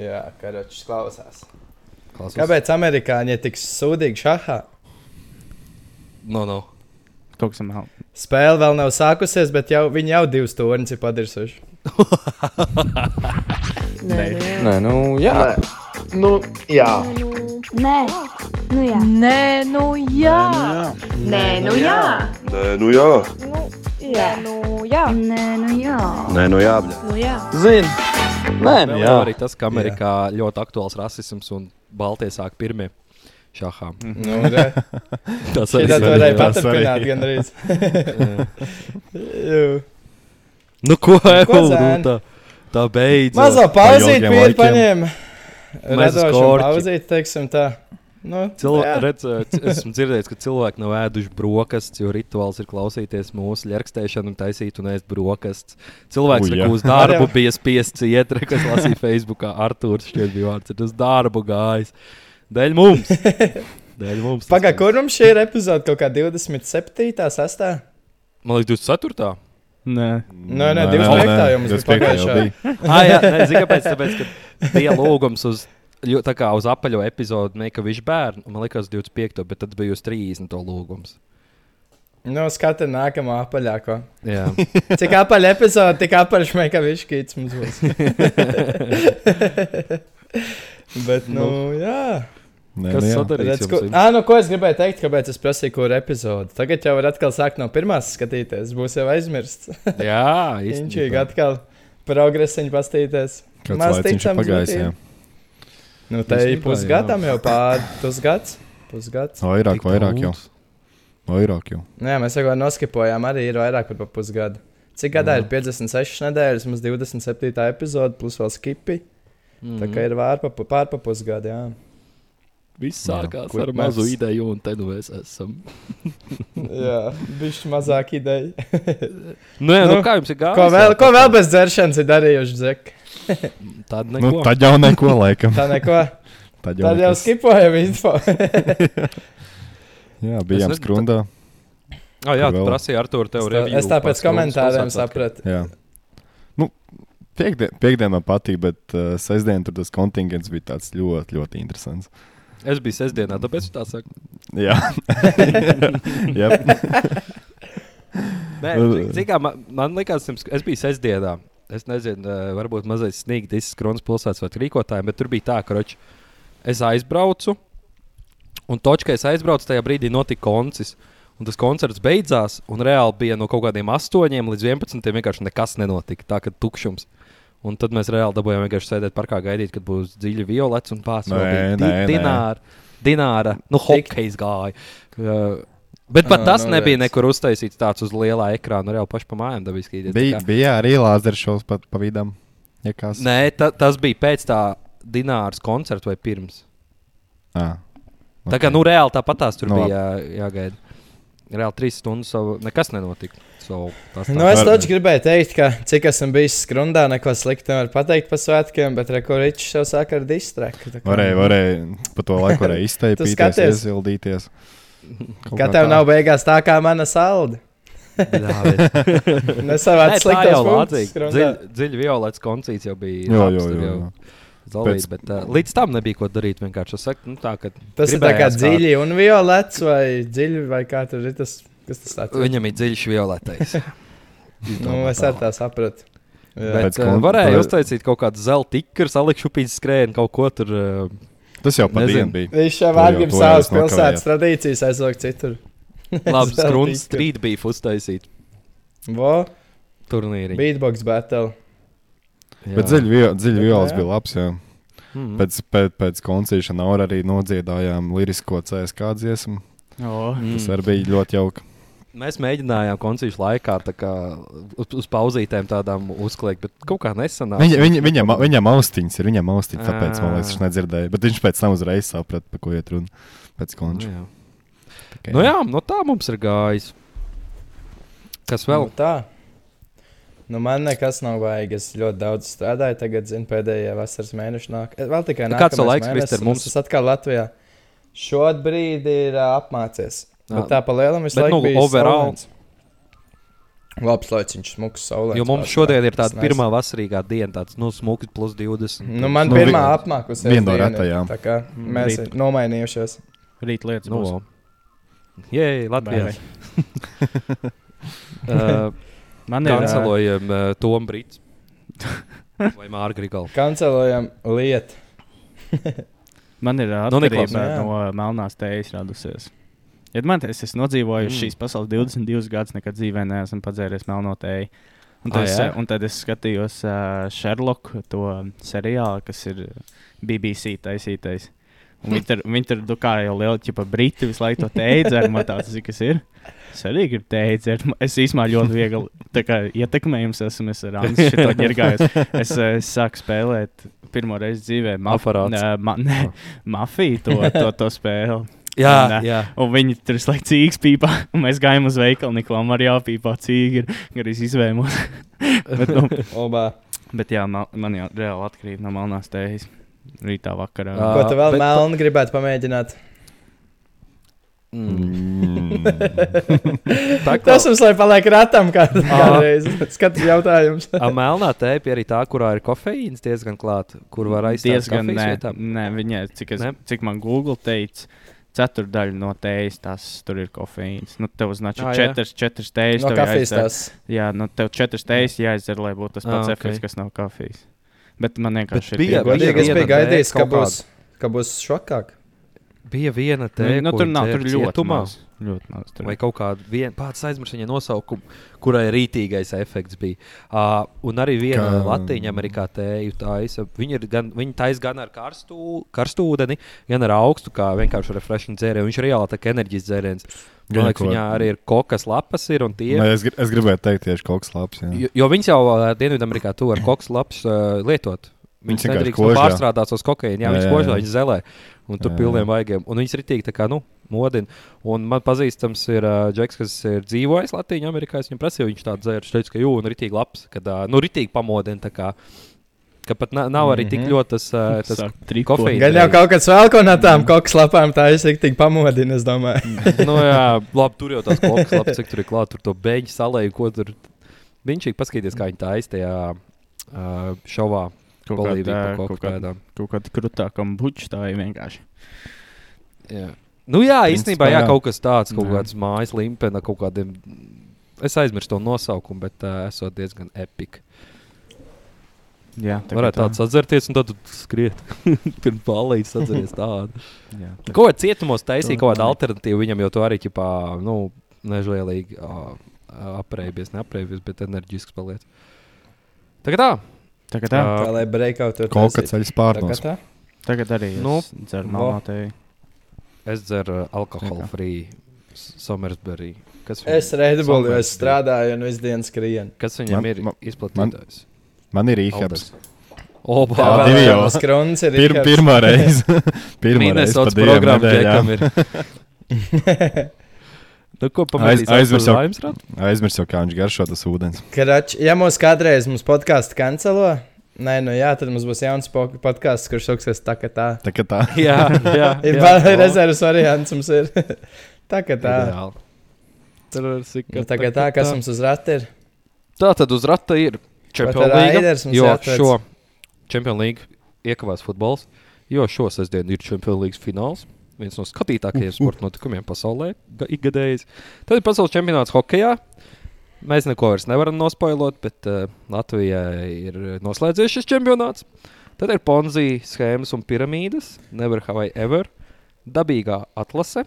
Jā, karočs klausās. Klausos. Kāpēc amerikāņi ir tik sūdīgi šahā? No, no. Man Spēle vēl nav sākusies, bet jau, viņi jau divus torņus ir padirsuši. Nē, Nē, nu, jā. Nu, jā. Nē, nu jā. Nē, nu jā. Nē, nu jā. Nē, nu jā. Jā, nu jā. Nē, nu jā. Nē, nu jā. Nu jā. Zini. Nē, nu, Vēl jā. jau arī tas, ka Amerikā ļoti aktuāls rasisms un Baltijā sāk pirmie šahām. Nu, re. Tas arī varēja tas paturpināt gandrīz. Nu, ko jau zēn? tā, tā beidzot. Mazo pauzīt, ilgiem pie laikiem. paņēma. Mēs pauzīt, teiksim tā. Nu, Cilv redz, eh, esmu dzirdējis, ka cilvēki nav ēduši brokastis, jo rituāls ir klausīties mūsu ļarkstēšanu un taisīt un ēst brokastis. Cilvēks jā. uz darbu Ar- bija spiests iet, kas lasīja Facebookā. Artūrs šķiet bija vārds, ir uz darbu gājis. Dēļ mums! Dēļ mums! tas Pagaid, viss. kur mums šī ir epizode? Kaut kā 27. sastā? Man liekas, 24. Nē, Nē, nē, 25. jau mums bija 25. jau pagājušā. ah, jā, nē, zini, kāpēc? Tāpēc, ka bija lūgums uz, ļo- tā kā uz apaļo epizodu, ne, ka viņš bērnu, man liekas, 25. bet tad bija uz 30. lūgums. Nu, skati nākamā apaļā. Ko. Jā. Cik apaļ epizode, tik apaļš mēs kā višķīts mums būs. Bet, nu, jā. Nē, Kas nu, jā. sadarīts Redz, ko, à, nu, ko es gribēju teikt, kāpēc es prasīju, kur epizode. Tagad jau var atkal sākt no pirmās skatīties. Būs jau aizmirsts. Jā, Viņš īstenībā. ir atkal progresiņu pastīties. Kāds Maz laiciņš ir pagājis, jā. Ir. Nu, te ir pusgadam jau pār pusgads. Pusgads. Vairāk, Tik vairāk jau. Vairāk jau. Nu, jā, mēs jau noskipojām, arī ir vairāk par pa pusgadu. Cik gadā Jā. ir 56 nedēļas, mums 27. epizode, plus vēl skipi. Mm. Tā kā ir vārpa, pār pa pusgadu. Jā, Viss Jā, sākās kur ar mēs- mazu ideju, un te nu mēs esam. jā bišķi mazāk ideja. Nu, jā, nu, Nu, kā jums ir gājis? ko, vēl, Jā, ko vēl bez dzeršanas ir darījuši Tāda Nu, neko. tad jau neko laikam. Tā neko. Tad jau, Tad jau skipojam info. Jā, bijām nezinu, skrundā. Ah, jā, kur tu vēl? prasīji ar to tev Es tā- review es tā pēc komentāriem sapratu. Jā. Nu, piekdien, piekdien man patīk, bet uh, sestdien tur tas kontingents bija tāds ļoti, ļoti interesants. Es biju sestdienā, tāpēc tā saku. Jā, Jā. Nē, Nu, cik kā man, man likās, es biju sestdienā. Es nezinu, varbūt mazliet sniegt izskronas pilsētas vai rīkotājiem, bet tur bija tā, ka roč, es aizbraucu, un točkā es aizbraucu, tajā brīdī notika koncis. Un tas koncerts beidzās, un reāli bija no kaut kādiem 8 līdz 11. vienkārši nekas nenotika. Tā kā tukšums. Un tad mēs reāli dabūjām vienkārši sēdēt parkā, gaidīt, kad būs dziļi violets un nē. dināra. Dināra, nu, hokejs gāja. Uh, bet pat Ā, tas nu, nebija nekur uztaisīts tāds uz lielā ekrāna. Reāli paši pa mājām skatīties. bija, bija arī lāzera šovs pat pa vidam. Ja kas? Nē, ta, tas bija pēc tā Dināras koncerta vai pirms. À, Tā kā nu, reāli tāpat tās tur Nu, bija jā, jāgaida. Reāli trīs stundas savu, nekas nenotika. So, tas tā. Nu, es taču gribēju teikt, ka cik esmu bijis skrundā, neko sliktu nevaru pateikt par svētkiem, bet rekords jau sāk ar kā- Varēja, varēja, pa to laiku varēja izteikties, iesildīties. Kā tev nav beigās tā kā mana salda? Nesavāc skrundā. Dziļ- Dziļi violets koncīts jau bija. Jā, jā, tur jā, jau jā. Zolīts, Pēc- bet, uh, līdz tam nebija ko darīt. Vienkārši es saku, nu, tā, Tas ir tā kā dziļi un violets vai dziļi vai kā tur ir tas, kas tas tāds. Viņam ir dziļš violetais. Nu, es arī tā sapratu. Jā. Bet Pēc uh, varēja uztaisīt kaut kādu zelta tikru, salikšu pīcis skrējienu, kaut ko tur. Uh, Tas jau pat Nezinu. bija. Viņš jau jau savas pilsētas tradīcijas aizlikt citur. labi, tikru. street beef uztaisīt Vo, turnīri. beatbox battle. Bet dziļi dziļi Bet, viols jā. bija labs. Jā. Mm. Pēc, pēc, pēc koncerta arī nodziedājām lirisko CSK dziesmu. Oh. Tas arī bija ļoti jauki. Mēs mēģinājām koncertu laikā tā kā, uz, uz pauzītēm tādām uzkliegt, bet kaut kā nesanāca. Viņa, viņa, viņam, viņam austiņas ir, viņam austiņas, tāpēc man liekas, viņš nedzirdēja. Bet viņš pēc tam uzreiz saprata, par ko iet runa. Pēc Nu, konča. jā. Nu, jā, no tā mums ir gājis. Kas vēl? Nu, tā. Nu, man nekas nav vajag. Es ļoti daudz strādāju. Tagad, zinu, pēdējā vasaras mēneša nāk. Eh, Vēl tikai Nu, kāds laiks, un mums? Es esmu atkal Latvijā. Šobrīd ir uh, apmācies. Bet tā pa lielam visu laiku nu, bija overall? saulains. Labs laiciņš, smuks saulē. Jo mums šodien ir tāda pirmā vasarīgā diena, tāds nu, smuks, plus 20. Nu, man Nu, pirmā apmākusies. viena no retajām. Tā kā mēs Rīt. esam nomainījušies. Rīt lietas Nu, būs. Jē, Latvijā. uh, Man ir ā, Kancelojam uh, Tomu Brītu. Vai Mārgu Grigalu. Kancelojam lietu. Man ir Nu, atkarība jā. no melnās tējas radusies. Ja man te es esmu nodzīvojis Mm. šīs pasaules 22 gadus, nekad dzīvē neesmu padzēries melno tēju. Un Ah, tad, es, jā? un tad es skatījos uh, Sherlock, to seriālu, kas ir BBC taisītais. Viņi tur, viņi tur nu, kā jau liela ķipa briti visu laiku to man tāds, kas ir. Es arī gribu teikt, es īstenībā ļoti viegli kā ietekmējums esmu. Es ar Ansu šito ģergājos. Es, es sāku spēlēt pirmo reizi dzīvē. Nē, ma, ne, mafiju to, to, to spēli. Jā, Un, ā, jā. Un viņi tur laiku cīņas pīpā. Un mēs gājām uz veikalu, Niklām arī jāpīpā cīgi. Ir arī izvēmos. bet, nu, Obā. bet jā, man, man jau reāli atkarība no melnās tējas. Rītā vakarā. Ko tu vēl bet- melnu gribētu pamēģināt? Mm. Mm. Tas mums lai paliek ratam kādā kādreiz. Skats jautājums. A, melnā tēpa arī tā, kurā ir kofeīns diezgan klāts, kur var aizstāt diezgan nē, vietām. nē, viņai, cik, es, Ne? cik man Google teica, ceturdaļa no tējas tas tur ir kofeīns. Nu, tev uznāca Ā, jā. četras, četras tējas. No kafijas jāizdzer- tas. Jā, nu tev četras tējas jāizdzer, lai būtu tas pats ok. efekts, kas nav kafijas. Bet man vienkārši Bet bija- ir Godīgi, es viena biju gaidījis, ka būs, ka būs šokāk. Bija viena Nu, tēpa, nu, nav, tur ļoti cietumā, maz. Ļoti maz tur. vai kaut kāda viena pats aizmirst viņa nosaukumu, kurai rītīgais efekts bija. Uh, un arī viena Kā- Latvijas Amerikā tēju taisa. Viņi, ir gan, viņi taisa gan ar karstu, karstu ūdeni, gan ar augstu, kā vienkārši refreshing dzērienu. Viņš ir reāli tā kā enerģijas dzēriens. Man liekas, viņā arī ir kokas lapas ir un tie. Nē, es, gri- es gribēju teikt tieši kaut kas labs. Jā. Jo, jo viņas jau uh, Dienvidamerikā to ar koks labs uh, lietot. Viņas nedrīkst kožā. pārstrādāt uz kokaīnu. Jā, Jā, viņas kožā, viņas zelē. Un tur Jā, pilniem vaigiem. Un viņas ritīgi tā kā, nu, modina. Un man pazīstams ir uh, Džeks, kas ir dzīvojis Latvijā, Amerikā. Es viņam prasīju, viņš tādu dzēru. Viņš teica, ka jū, un ritīgi labs. Kad, uh, nu, ritīgi pamodina. tā Kā, ka pat na, nav arī tik Mhm. ļoti tas, uh, tas kofeīns. Gan jau kaut kas vēl ko no tām koks lapām tā es tik pamodinu, es domāju. nu, jā, labi, tur jau tas koks, labi, cik tur ir klāt, tur to beigšu salēju, ko tur. Viņš ir paskatīties, kā viņi tā aiztajā uh, šovā. Kaut Bolīvija kādā- par kaut kaut kādā- kādām. kaut kāda krutākam buču tā ir vienkārši. Jā. Nu, jā, īstenībā jā, kaut kas tāds, kaut Jā. kāds mājas limpena, kaut kādiem. Es aizmirsu to nosaukumu, bet uh, esot diezgan epika. Jā, tā kā Varētu tā. tāds atzerties un tad skriet. Pirms balīdzes atceries tādu. Jā, tā- Ko cietumos taisīja, kaut kāda alternatīva viņam jau to arī, ķipā, nu, nežēlīgi uh, aprēbies, neaprēbies, bet enerģisks paliec. Tagad tā. Tagad, tā, Tā lai breakout tur Kaut kas ceļš pārnos. Tā. tagad arī nu, es dzeru vo. melnā tēju. Es dzeru uh, alkoholu free Somersbury. Kas, Es Redbullu, jo es strādāju un visu dienu skrienu. Kas viņam Man- ir man- izplatītājs? Man ir īhabs. Opa! Tā divi jau. tas kruns ir. Pir, pirmā reize. pirmā reize divām programma. Džekam ir. Nu, ko Aiz- Aizmirs jau. Aizmirsu, jau, kā viņš garšo tas ūdens. Karač, ja mums kādreiz mums podkāstu kancelo, nē, nu jā, tad mums būs jauns po- podkāsts, kurš sauksies tā, ka tā. Tā kā tā. Jā, jā. Jā. rezerves variants mums ir. tā, ka tā. Ideāli. Tur ir sik, Nu, tā, ka tā, kas mums uz rata ir. Tā tad uz rata ir Champions League. Jo jāatvec? šo Champions League iekavās futbols, jo šo sestdienu ir Champions League fināls. Viens no skatītākajiem sporta notikumiem pasaulē, ga- ikgadējs. Tad ir pasaules čempionāts hokeja. Mēs neko vairs nevaram nospoilot, bet uh, Latvijai ir noslēdzies šis čempionāts. Tad ir Ponzi schēmas un piramīdas, Never Have I Ever, dabīgā atlase,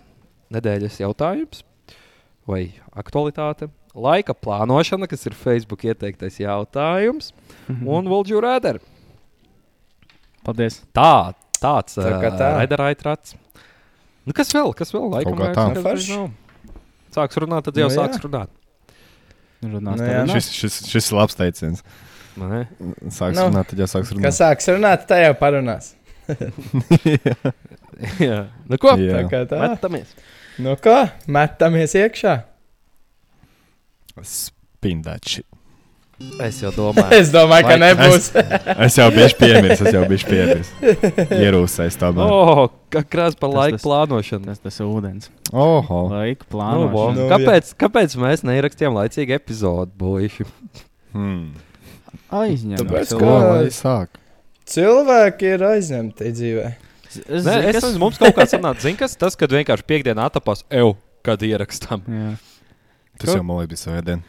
nedēļas jautājums vai aktualitāte, laika plānošana, kas ir Facebook ieteiktais jautājums, Mhm. un Volģu Rēder. Paldies. Tā, tāds Tā kā tā. raidījums. Nu, kas vēl? Kas vēl? Laikam, kā vairs tā. Forši. nav. Sāks runāt, tad jau Nu, nu, jā. sāks runāt. Runās Nu, jā. runā. Šis, šis, šis ir labs teiciens. Nē. Sāks Nu, runāt, tad jau sāks runāt. Kas sāks runāt, tā jau parunās. jā. Nu, ko? Jā. Tā kā tā. Metamies. Nu ko, metamies iekšā. Spin that shit. Es jau domāju, Es domāju, ka Vai- nebūs. Es jau biju piemirsis, es jau biju piemirsis. Ierūsēs tā man. oh, kā krāsa par tas- plānošanu. Tas tas ūdens. Oho. Laika Nu, vo. plānošana. Nu, kāpēc, kāpēc mēs neierakstījām laicīgi epizodi, bojuši? Hmm. Aizņem. Tāpēc, Ko ka- lai sāk? Cilvēki ir aizņemti dzīvē. Es, Nē, zinu, es nezinu, mums kaut kā sanāca, zin, kas tas, kad vienkārši piekdienā atapās, eju, kad ierakstām. Jā. Tas jau man liekas, bija svētdien.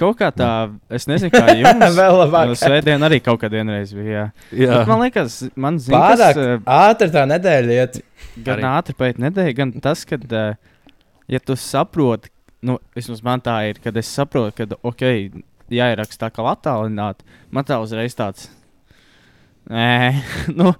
Kaut kā tā, es nezinu, kā jums. Vēl labāk. Svētdien arī kaut kad vienreiz bija. Jā. Jā, Bet Man liekas, man zina, Pārāk kas eh, ātri tā nedēļa iet. gan Arī. ātri pēc nedēļas, gan tas, ka, ja tu saproti, nu, vismaz man tā ir, kad es saprotu, ka, ok, jāieraksta tā kā attālināti, man tā uzreiz tāds. Nē, nu,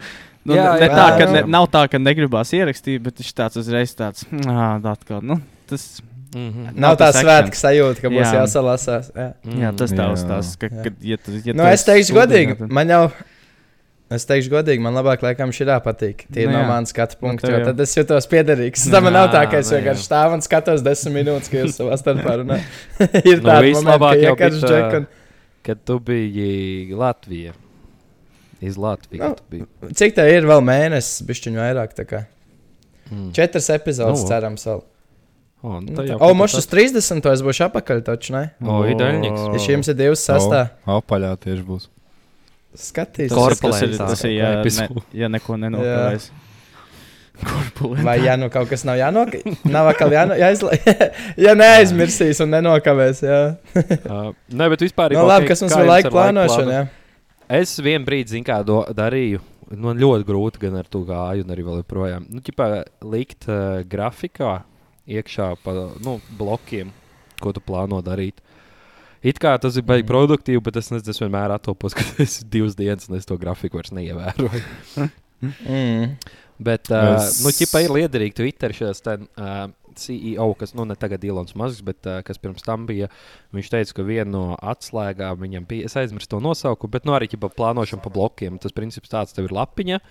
nu Jā, ne jā, tā, ka jā. ne, nav tā, ka negribās ierakstīt, bet viņš tāds uzreiz tāds, ah, tā atkal, nu, tas. Mhm. Nav tā tas action. sajūta, ka būs Jā. jāsalasās. Jā. Jā, tas tā Jā. uzstāsta, ka, Jā. ka, ja tu, ja Nu, es teikšu godīgi, tad- man jau. Es teikšu, godīgi, man labāk, laikam, šī patīk. Tie Nu no manas skatu punkta, tev jo jau. tad es jūtos piederīgs. Tam man nav tā, ka es vienkārši stāvu un skatos desmit minūtes, ka jūs savā starpā runājat. Ir Nu, jau ka bija tā- Džek un Kad tu biji Latvijā. Iz Latvijas. Nu, kad. Cik tā ir vēl mēnesis, bišķiņu vairāk? tā? Mm. Četras epizodes, Nu, cerams, vēl. O, nu, Nu, tā jau O, mums tas- uz 30. es būšu apakaļ, taču ne? O, Idaļņiks. Ja šīm ir divas sastāvā, O, Apaļā tieši būs. skatīs. Tas, ir- tas, ir, ir, ja, ne, ja neko. Korpulēns. Vai ja nu kaut kas nav jānokavē, nav atkal jāno, jāizla... ja neaizmirsīs un nenokavēs. Jā, Uh, Nē, bet vispār nu, ok, labi, kas mums ir jums laika plānošana. Es vienu brīdi, zinu, kā do, darīju. Man ļoti grūti gan ar to gāju, un arī vēl joprojām. Nu, ķipā, likt uh, grafikā iekšā pa nu, blokiem, ko tu plāno darīt. It kā tas ir baigi Mhm. produktīvi, bet es nezinu, es vienmēr atopos, ka es divas dienas un es to grafiku vairs neievēroju. Mm. Bet, uh, Es- nu, ķipā ir liederīgi Twitter šajās ten, uh, CEO, kas, nu, ne tagad Ilons Masks, bet uh, kas pirms tam bija, viņš teica, ka viena no atslēgām viņam bija, es aizmirsu to nosaukumu, bet, nu, arī ķipā plānošana pa blokiem. Tas princips tāds, tev ir lapiņa,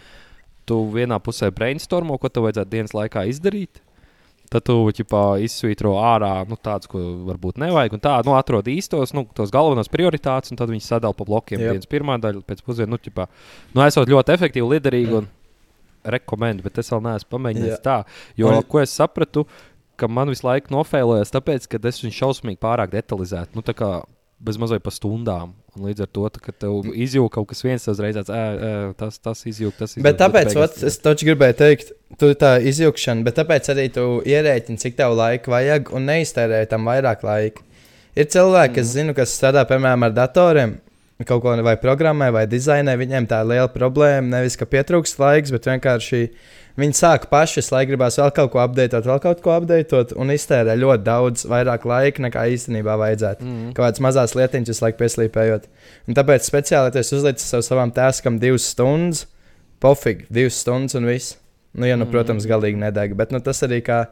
tu vienā pusē brainstormo, ko tev vajadzētu dienas laikā izdarīt. Tad tu ķipā, izsvītro ārā nu, tādus, ko varbūt nevajag. Un tā, nu, atrod īstos, nu, tos galvenos prioritātus, un tad viņi sadala pa blokiem. Jep. Dienas pirmā daļa, pēc pusdienas, nu, ķipā, nu, esot ļoti efektīvi, liederīgi un rekomendāciju, bet es vēl neesmu pamēģinājis Jā. tā. Jo, Un- ko es sapratu, ka man visu laiku nofēlojās, tāpēc, ka es viņu šausmīgi pārāk detalizēti. Nu, tā kā bez mazliet pa stundām. Un līdz ar to, ka tev izjūta kaut kas viens, tas reizes tas, tas izjūta. Tas izjūt, Bet tāpēc, beigās- ot, es taču gribēju teikt, tu tā izjūgšana, bet tāpēc arī tu ierēķini, cik tev laika vajag un neiztērē tam vairāk laika. Ir cilvēki, kas zinu, kas strādā piemēram ar datoriem, kaut ko vai programmē, vai dizainē, viņiem tā ir liela problēma. Nevis, ka pietrūkst laiks, bet vienkārši viņi sāk paši, lai gribās vēl kaut ko apdeitot, vēl kaut ko apdeitot, un iztērē ļoti daudz vairāk laika nekā īstenībā vajadzētu. Mhm. Kaut kādas mazas lietiņas, visu laiku pieslīpējot. Un tāpēc speciāli es uzliku sev savam tēskam divas stundas, pofīgi, divas stundas un viss. Nu, ja, nu, Mhm. protams, galīgi nedeg. Bet nu, tas arī kā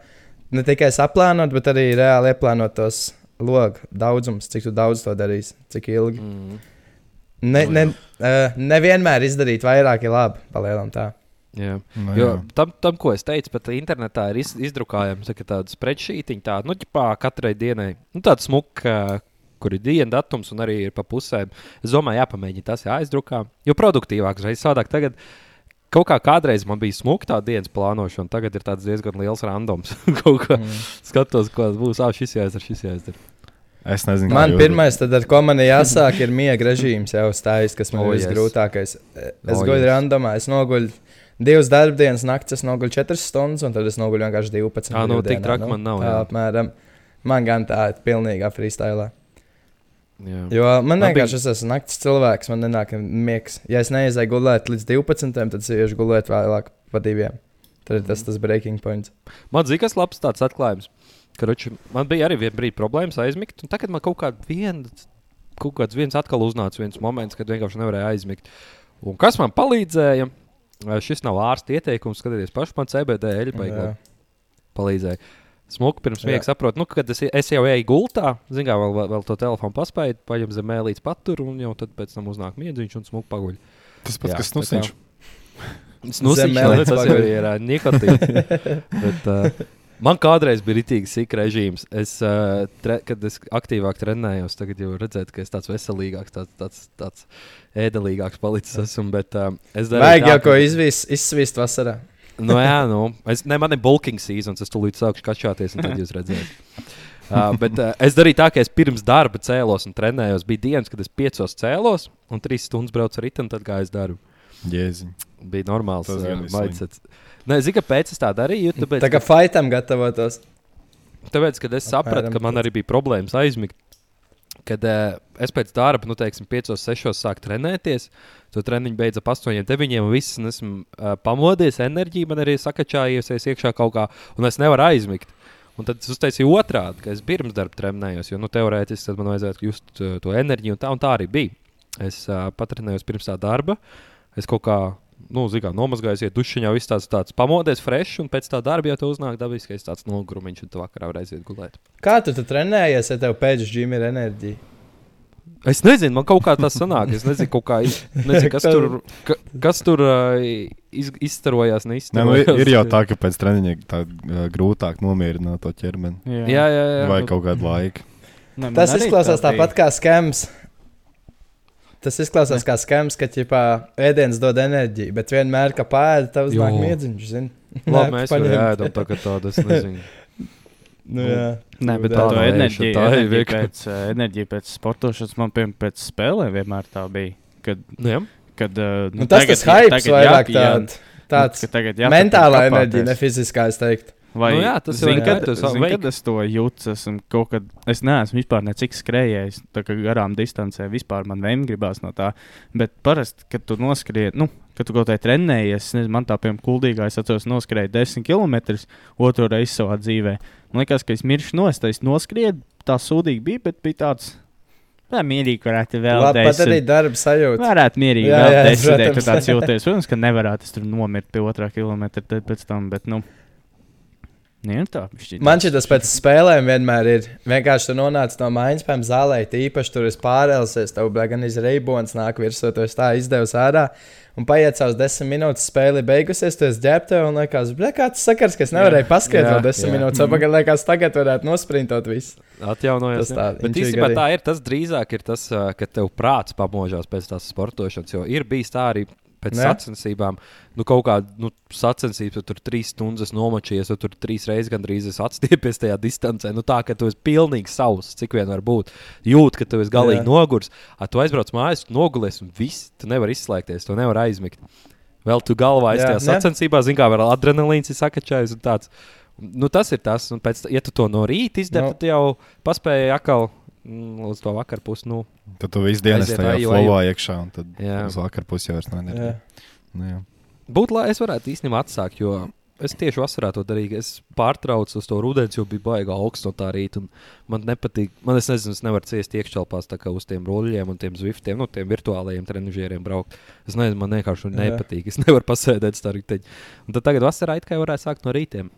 ne tikai saplānot, bet arī reāli ieplānot tos logu daudzums, cik tu daudz to darīsi, cik ilgi. Mhm. Ne, Nu, ne, uh, nevienmēr izdarīt vairāk ir labi, palielināt tā. Jā. Nu, Jo jā. tam, tam, ko es teicu, pat internetā ir iz, ka tāda spreadsheetiņa, tāda, nu, ķipā, katrai dienai, nu, tāda smuka, kur ir diena datums un arī ir pa pusēm. Es domāju, jāpamēģina tas jāizdrukā, jo produktīvāk reiz sādāk tagad. Kaut kā kādreiz man bija smuka tā dienas plānošana, tagad ir tāds diezgan liels randoms. Kaut kā Mm. skatos, ko būs. Ah, šis jāizdara, šis jāizdara. Es nezinu, Man pirmais, tad, ar ko man ir jāsāk, ir miega režīms jau stājas, kas man O, ir yes. visgrūtākais. Es O, guļu yes. randomā, es noguļu divas darbdienas naktis, es noguļu četras stundas, un tad es noguļu vienkārši 12. Ā, nu, tik traki man nav, jā. apmēram. Man gan tā ir pilnīgā freestyle. Jā. Jo man vienkārši es esmu naktas cilvēks, man nenāk miegs. Ja es neizēju gulēt līdz 12, tad es iešu gulēt vēlāk pa diviem. Tad ir tas, tas breaking points. Man zina, kas labs tāds atklājums. Karoči, man bija arī viena brīdi problēmas aizmigt, un tagad man kaut, kād vien, kaut kāds viens atkal uznāca viens moments, kad vienkārši nevarēja aizmigt. Un kas man palīdzēja? Šis nav ārsta ieteikums, skatieties, pašu man CBD eļļa palīdzēja. Smuku pirms miega saprotu, nu, kad es, es jau eju gultā, zinu, vēl, vēl, vēl to telefonu paspēju, paņem zem mēlītes paturu, un jau tad pēc tam uznāk miedziņš un smuku paguļ. Tas pats, Jā, kas nusiņš. Nu, Zem tas jau ir nikotīns. Bet, uh, Man kādreiz bija rītīgi sīk režīms. Es, uh, tre, kad es aktīvāk trenējos, tagad jau redzētu, ka es tāds veselīgāks, tāds, tāds, tāds ēdelīgāks palicis esmu. Bet, uh, es Vajag jau ko izvīs, izsvīst vasarā. Nu, jā, nu, es, ne, man ir bulking seasons, es tulīt sākšu kačāties, un tad jūs redzēsiet. Uh, bet uh, es darīju tā, ka es pirms darba cēlos un trenējos. Bija dienas, kad es piecos cēlos un trīs stundas braucu ar un tad gāju uz darbu. Jēziņ. Bija normāls Tas uh, gan ir slikti. mindset. Nē, zinu, kāpēc es tā darīju. Tāpēc, Tā kā faitam gatavotos. Tāpēc, kad es sapratu, ka man arī bija problēmas aizmigt, kad uh, es pēc darba, nu, teiksim, 5, 6 sāku trenēties, to treniņu beidza ap 8, 9, un viss esmu uh, pamodies, enerģija man arī sakačājusies iekšā kaut kā, un es nevaru aizmigt. Un tad es uztaisīju otrādi, ka es pirms darba trenējos, jo nu, teorētiski tad man vajadzētu just uh, to enerģiju, un tā, un tā arī bija. Es uh, patrenējos pirms tā darba, es kaut kā nu, zinu, nomazgājos, iet dušiņā, viss tāds, tāds pamodies, fresh, un pēc tā darba jau te uznāk dabiskais tāds nogrumiņš, un tu vakarā varēsi iet gulēt. Kā tu, trenējies, ja tev pēc džina ir enerģija? Es nezinu, man kaut kā tas sanāk. Es nezinu, kaut kā, nezinu kas tur, ka, kas tur uh, iz, izstarojās. Nē, nu, neizstarojās. ir, ir jau tā, ka pēc treniņa tā uh, grūtāk nomierināt to ķermeni. Jā, jā, jā. Vai kaut kādu laiku. Ne, man Tas izklausās tā tāpat kā skams. Tas izklausās kā skams, ka ķipā, ēdiens dod enerģiju, bet vienmēr, kad pēda, tev uznāk miedziņš. zini. Labi, mēs jau ēdam tagad tādu, es nezinu. Nu, jā. Nē, bet Tā tā, tā enerģija, tā ir enerģija, pēc, uh, enerģija pēc sportošanas man piemēram pēc spēlēm vienmēr tā bija. Kad, Nu, jā. kad, uh, Nu, tas tas hype vairāk tāds. Tāds ka tagad mentālā jāturpina enerģija, ne fiziskā, es teiktu. Vai, Nu jā, tas zini, ir kad, tas zini, veik. kad es to jūtu. Kaut kad, es neesmu vispār necik skrējējis, tā kā garām distancē vispār man vien gribās no tā. Bet parasti, kad tu noskrien, nu, kad tu kaut kā trenējies, es nezinu, man tā piemēram kuldīgā, es atceros, noskrēju 10 km otru reizi savā dzīvē. Man liekas, ka es miršu nost, es noskrieju, tā sūdīgi bija, bet bija tāds, tā mierīgi varētu vēl Labi, pat arī darba sajūta. Varētu mierīgi Jā, jā, vēl jā, protams. tu tāds jūties. Protams, ka nevarētu es tur nomirt pie otrā kilometra tad pēc tam, bet, nu, nē, tā. bišķi Man tāds- šis pēc spēlēm vienmēr ir. Vienkārši tu nonāc no mājas, pēc zālē, īpaši tur ir pārēlsies, tev gan izreibons nāk virsū, tu esi tā izdevusi ārā. Un paiet savus desmit minūtes, spēle beigusies, tu esi ģērbta un liekas, bļa, kāds sakars, ka es nevarēju vēl desmit jā. minūtes. Apakaļ liekas, tagad varētu nosprintot visu. Atjaunojas. Tas tā. Bet īstenībā tā ir. Tas drīzāk ir tas, ka tev prāts pamožās pēc tās sportošanas. Jo ir bijis tā arī pēc Ne? sacensībām. Nu, kaut kāda nu, sacensības, tu tur trīs stundas nomočies, tu tur trīs reizes gandrīz atstiepies tajā distancē. Nu, tā, ka tu esi pilnīgi savs, cik vien var būt. Jūt, ka tu esi galīgi Jā. nogurs. A, tu aizbrauc mājās, nogulies un viss, tu nevari izslēgties, tu nevari aizmigt. Vēl tu galvā esi Jā, tajā ne? sacensībā, zini, kā vēl adrenalīns ir sakačājis un tāds. Nu, tas ir tas, un pēc ja tu to no rīta izdari, Nu. no. tad jau paspēji atkal mm, līdz to vakar pusi. Nu, Tad tu visu dienu tajā eju, flowā iekšā, un tad Jā. uz vakar pusi jau vairs enerģija. Nu, jā. Būtu labi, es varētu īstenībā atsākt, jo es tieši vasarā to darīju. Es pārtraucu uz to rudens, jo bija baigā augsts no tā rīta. un Man nepatīk, man es nezinu, es nevaru ciest iekšķelpās uz tiem ruļļiem un tiem zviftiem, nu, tiem virtuālajiem trenižieriem braukt. Es nezinu, man vienkārši Jā. nepatīk. Es nevaru pasēdēt. Un tad tagad vasarā it kā varētu sākt no rītiem.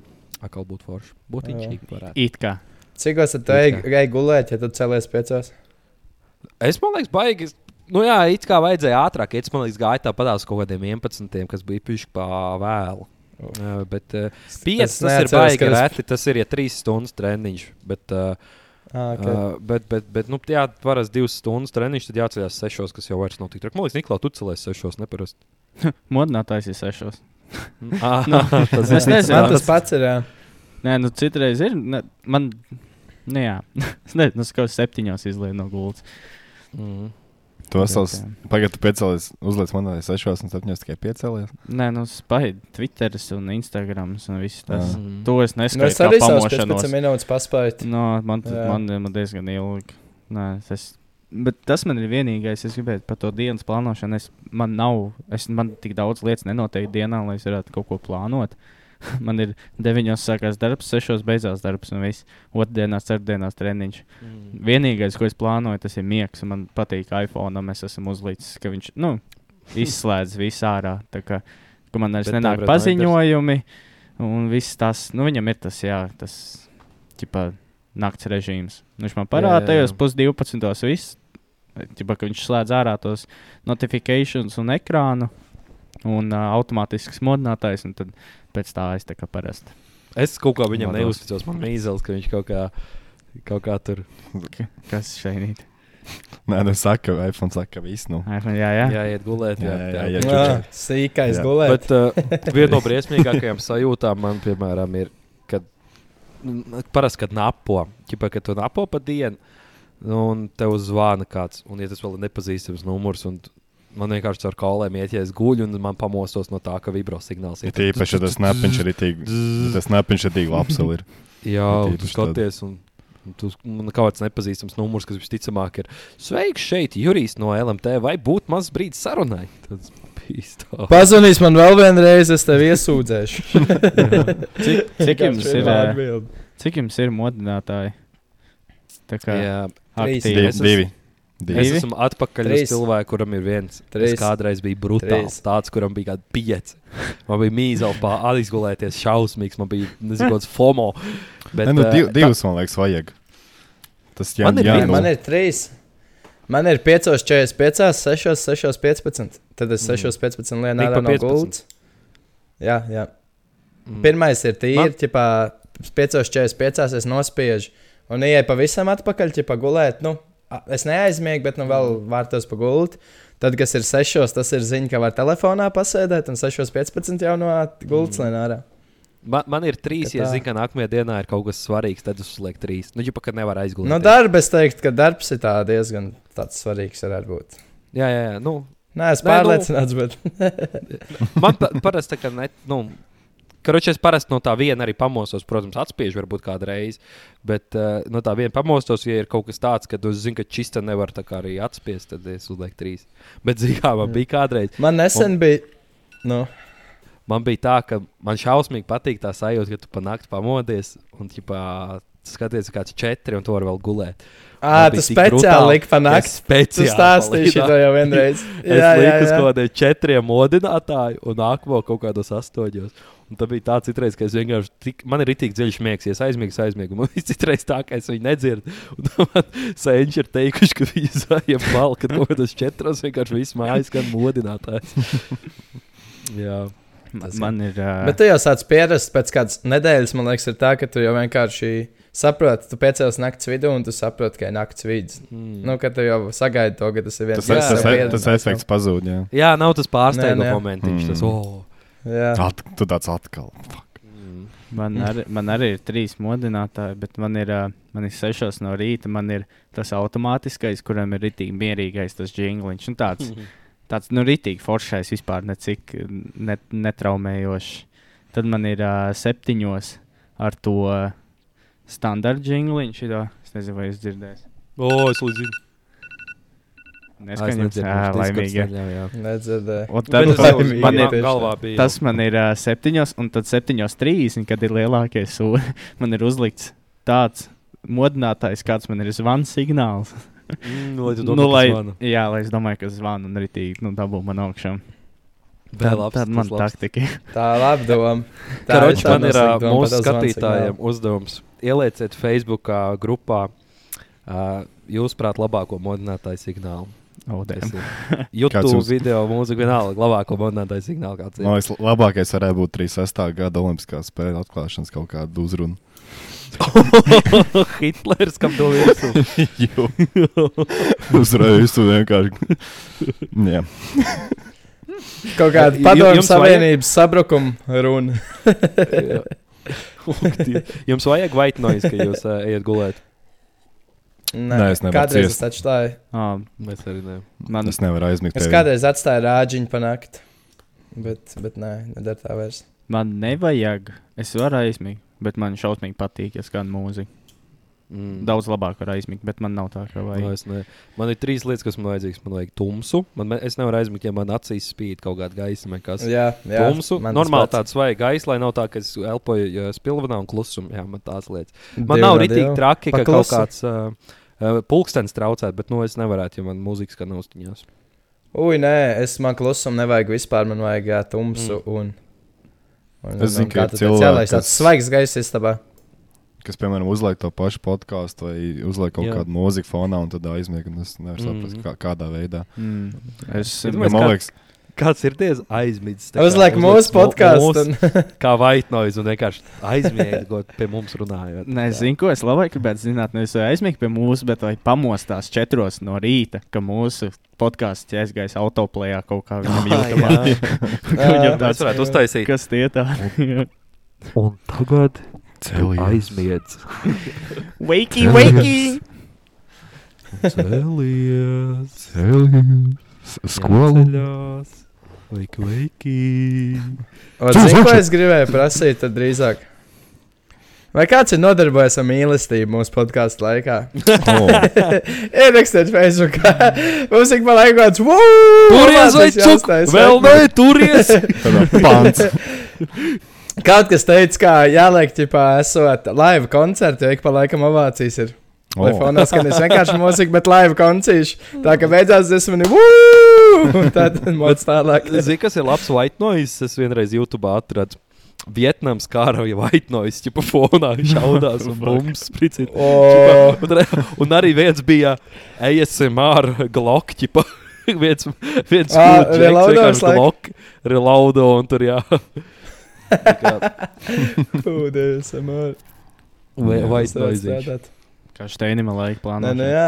Akal būtu forši. Būtu varētu. It kā. Cikos tu ej, ej gulēt, ja tu celies piecos? Es man liekas, baigi. Nu, jā, it kā vajadzēja ātrāk. Es man liekas, gāju tāpat uz kaut kādiem 11, kas bija pišķi pa vēlu. Uh, bet uh, 5 Es tas ir baigi es- reti. Tas ir ja 3 stundas treniņš. Bet, uh, Ah, okay. uh, bet, bet, bet nu, jā, parasti 2 stundas treniņš, tad jāceļās 6, kas jau vairs nav tik traki. Man liekas, Niklaus, tu celies 6, neparasti. Modinātājs ir sešos. Ah, Nu, tas es nezinu. Man tas pats ir. Jā. Nē, nu citreiz ir. Ne, man, nu jā, es nezinu, nu, kaut kā septiņos izlaiž no gultas. Mm. Tu vesels, pagaidi, tu piecēlies, uzliec man arī 6 un 7 tikai piecēlies. Nē, nu spēj Twitteris un Instagrams un viss tas. Mm. To es Nu, neskatu es kā arī savus pamošanos. 15 minūtes paspēju. No, man, Jā. man, man diezgan ilgi. Nē, es, bet tas man ir vienīgais, es gribēju par to dienas plānošanu. Es, man nav, es, man tik daudz lietas nenotiek dienā, lai es varētu kaut ko plānot. man ir 9. sākās darbs, 6. beidzās darbs un viss. Otrdienās, ceturtdienās treniņš. Mm. Vienīgais, ko es plānoju, tas ir miegs. Man patīk iPhone, mēs esam uzlicis, ka viņš nu, izslēdz visu ārā. Tā kā, ka man arī nenāk paziņojumi, un viss tas, nu, viņam ir tas, jā, tas, ķipā, nakts režīms. Nu, Viņš man parāda tajos pusdivpadsmitos viss. Ķipā, ka viņš slēdz ārā tos notifikācijas un ekrānu, un uh, automātisks modinātājs, un tad pēc tā es tā kā parasti. Es kaut kā viņam Vados. neusticos. Man mīzels, ka viņš kaut kā, kaut kā tur. Kas šeit? Nē, nu saka, iPhone saka, ka viss. Nu. iPhone, jā, jā. Jāiet gulēt. Jā, Jā, jā, jā, jā. jā. Jā, sīkais Jā. gulēt. Bet uh, viena no briesmīgākajām sajūtām man, piemēram, ir, kad nu, parasti, kad napo, ķipa, kad tu napo pa dienu, nu, un tev zvana kāds, un ja tas vēl ir nepazīstams numurs, un man vienkārši ar kolēm iet, ja es guļu, un man pamostos no tā, ka vibro signāls Ir tīpaši, ja tas nepiņš ir tik, tas nepiņš ir tik labs. Jā, un tu skaties, un, tu man kaut kāds nepazīstams numurs, kas visticamāk ir Sveiks šeit, Jurijs no LMT, vai būtu mazs brīdis sarunai? Bija Pazvanīs man vēl vienreiz, es tevi iesūdzēšu. Cik, cik, jums ir, cik jums ir modinātāji? Tā kā Jā, Trīs. aktīvi. Divi. Divi. Es esmu atpakaļ Trīs. cilvēku, kuram ir viens. Trīs. Es kādreiz biju brutāls. Trīs. Tāds, kuram bija kāda pieci. Man bija mīzels pāri aizgulēties, šausmīgs. Man bija nezinu, kāds FOMO. Bet, Nē, nu, ā, div, tā- divus man liekas, vajag. Tas jā, Man ir jā, nu, Man ir trīs. Man ir 5,45, 6, 6, 15. Tad es Mm. 6, 15 Rīt lienā pa no 15. gultas. Jā, jā. Mm. Pirmais ir tīri, Man- ja 5,45 es nospiežu un ieeju pavisam atpakaļ, ja gulēt. Nu, es neaizmiegu, bet nu vēl vārtos pa gultu. Tad, kas ir 6, tas ir ziņa, ka var telefonā pasēdēt, un 6,15 jau no gultas Mm. ārā. Man, man ir trīs, ja zinu, ka nākamajā dienā ir kaut kas svarīgs, tad es uzlieku trīs. Nu, jau pat nevar aizgulēt. No darba es teiktu, ka darbs ir tā diezgan tāds svarīgs varētu būt. Jā, jā, jā. Nu, Nē, es Nē, nu- pārliecināts, bet. man pa, parasti tā kā ne. Nu, Karoči, es parasti no tā viena arī pamostos, protams, atspiežu varbūt kādreiz. Bet uh, no tā viena pamostos, ja ir kaut kas tāds, ka es zinu, ka čista nevar tā kā arī atspiest, tad es uzlieku trīs. Bet, zinām, kā man bija kādreiz. Man nesen bija. Nu, Man bija tā, ka man šausmīgi patīk tā sajūta, ka tu pa nakti pamodies un ģipā, skaties, kāds četri un tu vari vēl gulēt. Ā, tu tik speciāli liki pa ka nakti. es Tu Speciāli stāstīji šo jau vienreiz. Es liku uz kaut kādiem četriem modinātājiem un nākamo kaut kādos astoņos. Un tā bija tā citreiz, ka es vienkārši tik, man ir rītīgi dziļš miegs, ja es aizmiegu, aizmiegu. Man ir citreiz tā, ka es viņu nedzirdu. Un man senči ir teikuši, ka viņi zāja malka, ka kaut kādos četros vienkārši viss mājas skan modinātājs. Jā. Man, Tas man ir. ā, Bet tu jau sāc pierast pēc kādas nedēļas, man liekas, ir tā, ka tu jau vienkārši saproti, tu piecēlies naktas vidū un tu saproti, ka ir naktas vidus. Mm. Nu, ka tu jau sagaidi to, ka tas ir viens Tas, Jā, tas, efekts pazūd. Jā. Jā, nav tas pārsteiguma momentiņš. Tas, Mm. oh. Jā. At, tu tāds atkal. Fuck. mm. Man, ar, man arī ir trīs modinātāji, bet man ir, man ir sešos no rīta. Man ir tas automātiskais, kuram ir rītīgi mierīgais tas jingliņš. Un tāds, tāds nu, rītīgi foršais vispār necik ne, netraumējošs. Tad man ir uh, septiņos ar to standarta jingliņu. Šito. Es nezinu, vai jūs dzirdēsiet. O, es līdzi. Neskaņots, jā, laimīgi. Nedzirdēju. Tad man, man ir, galvā bija. tas man ir uh, septiņos, un tad septiņos trīsdesmit, kad ir lielākie sūri. Man ir uzlikts tāds modinātājs, kāds man ir zvans signāls. Mm, lai tu nu, domā, lai, ka zvana. jā, lai es domāju, ka zvanu un tīk, nu, dabū man augšā. Vēl Tā, labs, tā tas man labs. taktika. Tā ir laba doma. Tā Karoči, ir man ir doma, mūsu uz skatītājiem uzdevums. Ielieciet Facebook grupā uh, jūsuprāt labāko modinātāju signālu. Oh, ir YouTube jums? video, mūzika vienalga, labāko modinātāju signālu. Kāds Man ir? liekas, labākais varētu būt 36. gada Olimpiskā spēļu atklāšanas kaut kāda uzruna. Hitlers, kam to virsū. Uzreiz tu vienkārši. Jā. Kaut kāda Ju- padomju savienības sabrukuma runa. Jums vajag white noise, ka jūs uh, ejat gulēt. Nē, es nevaru Kādreiz ciest. es tādu. Ah, Mēs arī ne. man, Es nevaru aizmigt. Es tevi. kādreiz atstāju rāģiņu pa nakti. Bet, bet nē, nedara tā vairs. man nevajag. Es varu aizmigt, bet man šausmīgi patīk, ja skan mūzika. Mm. Daudz labāk var aizmigt, bet man nav tā, ka No, vajag. es ne. Man ir trīs lietas, kas man vajadzīgas. Man vajag tumsu. Man, es nevaru aizmigt, ja man acīs spīd kaut kāda gaisa vai kas. Jā, jā. Tumsu. Normāli tāds vajag gaisa, lai nav tā, ka es elpoju spilvenā un klusumu. Jā, man tās lietas. Man Divi nav no rītīgi divu. traki, ka kaut kāds uh, uh, pulkstenis traucē, bet nu, es nevarētu, ja man mūzikas kā naustiņās. Ui, nē, es man klusumu nevajag vispār. Man vajag jā, tumsu Mm. un. Un Es zinu, un ka ir tu teici, cilvēki, Jā, lai tāds kas- svaigs gaiss istabā. Kas, piemēram, uzliek to pašu podkāstu vai uzliek kaut Jā. kādu mūziku fonā un tad aizmieg. un Es nevaru saprast, Mhm. kā, kādā veidā. Mm. Es, domāju, liekas, Kāds ir diezgan aizmidzis? Uzliek mūsu podkāstu. un- Kā vaitnojas un vienkārši aizmiega pie mums runājot. Nē, zinu, ko es labāk gribētu zināt. Nevis vai aizmigt pie mūsu, bet vai pamostās četros no rīta, ka mūsu podkāsts aizgājis autoplējā kaut kā viņam jūtamā. Viņam Mēs tāds, varētu uztaisīt. kas tie tādi? Un tagad Celies. aizmiedz. Wakey, wakey! Celies. Skola. Ceļos. Veiki, veiki. Un Zini, ko es gribēju prasīt, tad drīzāk. Vai kāds ir nodarbojies ar mīlestību mūsu podkāstu laikā? Oh, Ierakstiet Facebook. Mums ik pa laikam kāds - Turies vai cuk? Vēl nē, turies. tādā pants. Kaut kas teica, ka jāliek, ķipā, esot live koncerti, jo ik pa laikam ovācijas ir. Lai Oh. fonā skanēs vienkārši mūzika, bet live koncerts. Tā kā beidzās desmit minūtes, un tad mūžs tālāk. Zini, kas ir labs white noise? Es vienreiz YouTube atradu. Vietnams white noise, jau fonā šaudās un bumbas spricina. O, Un, un arī viens bija ASMR Glock. Ķipa. viens viens skūts, reloados laik. Glock, Reloado un tur jā. Tā Pūdies, amor. vai- White noise. strādāt. Kā steinima laika Nē, nu plānošana. jā.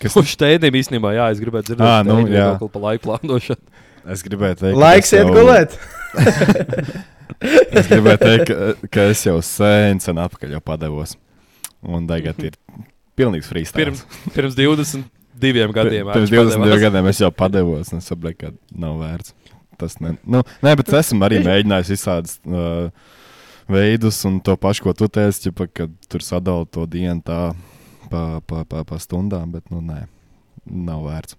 Kas Kurš tēdim īstenībā, jā, es gribētu dzirdēt, Ā, nu, jā. kaut pa laiku plānošanu. Es gribēju teikt, ka Laiks iet jau- gulēt. Es gribēju teikt, ka, ka es jau sen, sen atpakaļ jau padevos. Un tagad ir pilnīgs freestyle. Pirms, pirms 22 gadiem. Pirms 22 gadiem es jau padevos, un es saprotu, ka nav vērts. Tas ne, nu, nē, bet es esmu arī mēģinājis visādus uh, veidus, un to pašu, ko tu teici, kad tur sadalīja to dienu tā pa, pa, pa, pa stundām, bet nu, nē, nav vērts.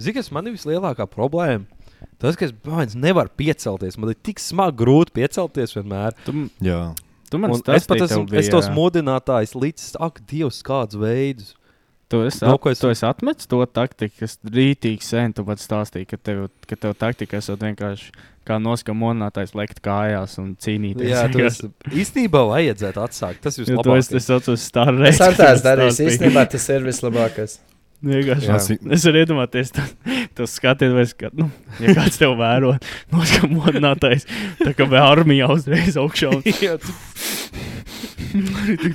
Zini, kas man ir vislielākā problēma? Tas, ka es bāņas, nevaru piecelties. Man ir tik smagi grūti piecelties vienmēr. Tu, Jā, tu man Un es pat stāstīji, esmu tev es tos bija- modinātājus līdz, ak, Dievs, kādus veidus. Tu esi, Nav at, es- tu esi atmetis to taktiku, kas rītīgi sen tu pats stāstīji, ka tev, ka tev taktika esot vienkārši kā noskamonātājs lekt kājās un cīnīties. Jā, tas īstenībā vajadzētu atsākt. Tas ir Jo to es, vislabākais. es saucu uz stāru Es ar tās darīju. Īstenībā tas ir vislabākais. Vienkārši. Es varu iedomāties, to, to skatīties, ka, nu, ja kāds tev vēro, noskamotnātais, tā kā vēl armijā uzreiz augšā.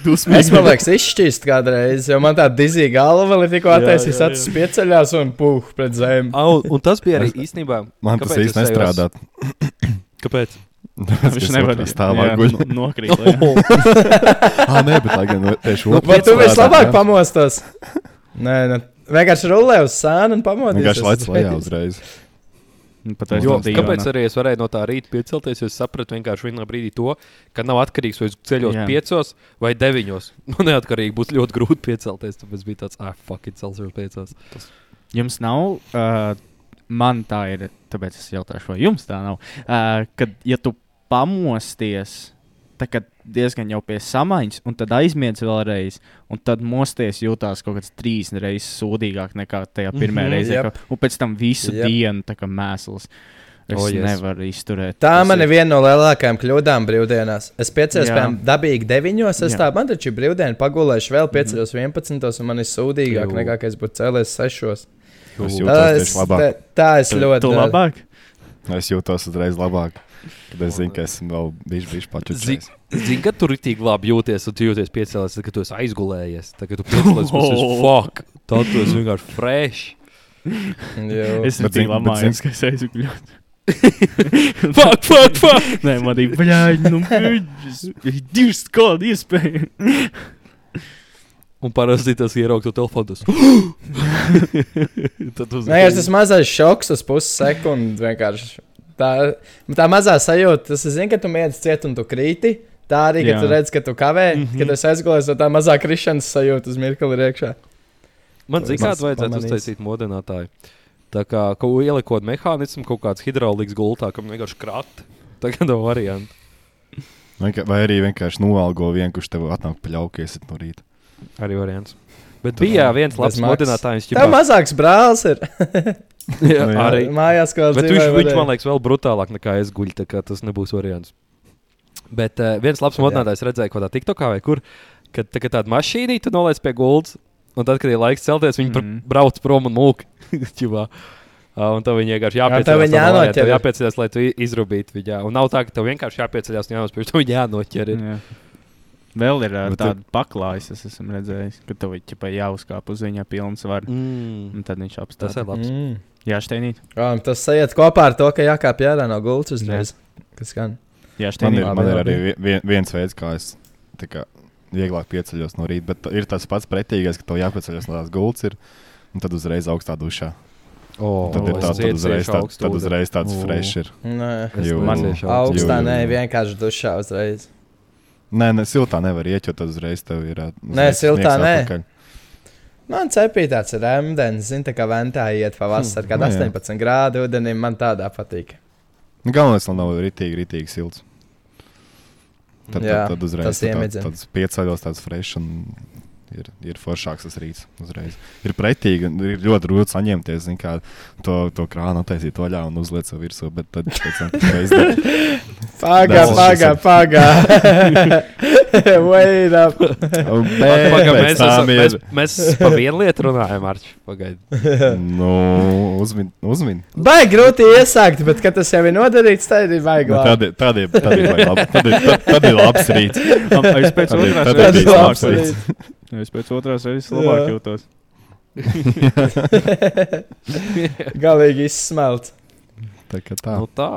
tu-. Es man liekas, izšķīst kādreiz, jo man tā dizīga galva ir tikko jā, acis pieceļās un puh pret zemi. Au, un tas bija arī īstenībā. man tas īsti nestrādā. Kāpēc? Viņš nevar stāvā guļ. nu, nokrīt. lejā. Ah, nē, bet lai gan nu, tieši Nu, Vai tu otrādi, vislabāk pamostos? Nē, nē. Vienkārši rulē uz sānu un pamodies. Vienkārši laic lejā uzreiz. Pat Jo, kāpēc arī es varēju no tā rīta piecelties? Es sapratu vienkārši vienā brīdī to, ka nav atkarīgs vai es ceļos Jā. piecos vai deviņos. Man neatkarīgi būs ļoti grūti piecelties. Tāpēc bija tāds, ah, fuck, it celsies piecos. Jums nav, uh, man tā ir, tāpēc es jautāšu, vai jums tā nav. Uh, kad, ja tu pamosties, diezgan jau pie samaiņas, un tad aizmiedz vēlreiz, un tad mosties jūtās kaut kāds trīs reizes sūdīgāk nekā tajā Mhm, reizē, jep. ka- un pēc tam visu Jep. dienu kā mēsls. Es oh, yes. nevaru izturēt. Tā man ir viena no lielākajām kļūdām brīvdienās. Es piecēlos piemēram dabīgi deviņos. Es Jā. tā, man taču ir brīvdiena pagulējuši vēl piecos, vienpadsmitos, un man ir sūdīgāk Jū. nekā, es būtu cēlies sešos. Es Jū. jūtos Tā es, labāk. tā, tā es Tu, ļoti tu labāk? Es jūtos uzreiz labāk. Kad es zinu, ka esmu vēl bijis, bijis pačucis. Zini, ka tu rītīgi labi jūties, un tu jūties piecēlēs, tad, kad tu esi aizgulējies. Tad, kad tu piecēlies, tas ir Oh. fuck. Tad tu esi vienkārši fresh. Es bet labāk, zini- ka es aizgulēju. Fuck, fuck, fuck. Nē, man ir bļāģi, nu, divas skolas iespēja. Un parasti tas ieraugt to telefonu. Tas... Tad uz... Nē, tas mazais šoks uz pusi sekundi vienkārši. Tā, tā mazā sajūta, tas zina, ka tu mēģini ciet un tu krīti. Tā arī, kad Jā. tu redz, ka tu kavē, mm. -hmm. kad es aizgulēju, tad tā mazā krišanas sajūta uz mirkli ir iekšā. Man zina, Tas kādu vajadzētu pamanīs. uztaisīt modinātāju. Tā kā kaut ielikot mehānismu, kaut kāds hidrauliks gultā, kam vienkārši krāt. Tagad. Vienka- Vai arī vienkārši noalgo vienu, kurš tev atnāk paļaukies no rīta. Arī variants. Bet bija viens labs modinātājs, Tā mazāks brālis ir. Jā, Nu jā. arī. Mājās, kā Bet viņš, viņš man liekas vēl brutālāk nekā es guļu, tā kā tas nebūs variants. Bet uh, viens labs Jā. modinātājs redzēja, ko tā TikTokā vai kur, kad tā, tāda mašīna tu noliec pie gultas, un tad, kad ir laiks celties, viņi mm. -hmm. brauc prom un mūk. Uh, un tev viņi vienkārši Jā, no vāriem, tev jānoķer. jāpieceļās, lai tu i- izrūbītu viņu. jā. Un nav tā, ka tev vienkārši jāpieceļās un jānospiež, tev jānoķer. Jā. Vēl ir uh, tāda paklājas, es esmu redzējis, ka tev ir jāuzkāp uz viņa pilns var. Mm. Un tad viņš Tas apstāsta. ir labs. Mm. Jā, Steinīt. Un tas sajiet kopā ar to, ka jākāpj ārā no gultas uzreiz. Kas gan? Jā, Man ir, Steinīt. Labi, man ir labi. arī vi- vien, viens veids, kā es kā, vieglāk pieceļos no rīta. Bet ir tas pats pretīgais, ka tev jāpieceļas no tās gultas, ir, un tad uzreiz augstā dušā. Oh, Tad, ir es tā, tad, ciet uzreiz, tā, tad uzreiz tāds O. fresh ir. Nē, cieši augstu. augstā nē, vienkārši dušā uzreiz. Nē, ne, siltā nevar iet, jo tad uzreiz tev ir. Nē, uzreiz siltā sniegs nē. atpakaļ. Man cepīja tāds rēmdens, zina, tā kā ventā iet pavasarī, kad nu jā. 18 grādu ūdenī. Man tādā patīk. Nu, Galvenais, lai nav rītīgi, rītīgi silts. Tad, Jā, tad, tad uzreiz tas tā, iemidzina. tāds pieceļos, tāds fresh. un Ir, ir foršāks tas rīts. Uzreiz. Ir pretīgi, un ir ļoti grūti saņemties. Kā, to, to krānu attaisīt vaļā un uzliekt sev virsū. Bet tad pēc tam to izdarīt. Pagā, Tas- pagā, pagā. Wait up. Paga, mēs, esam, mēs, mēs pa vienu lietu runājam, Arčs. Pagaid. nu, uzmin, uzmin. Baigi grūti iesākt, bet, kad tas jau ir nodarīts, tad ir baigi Nu, labi. Tad, ir- tad, ir- tad, tad, ir- tad, tad ir labs rīts. Es pēc Tad ir- otrās tad ir Tas labs rīts. Es pēc otrās reizes labāk Jā. jūtos. Galīgi izsmelt. Tā kā tā. Nu tā,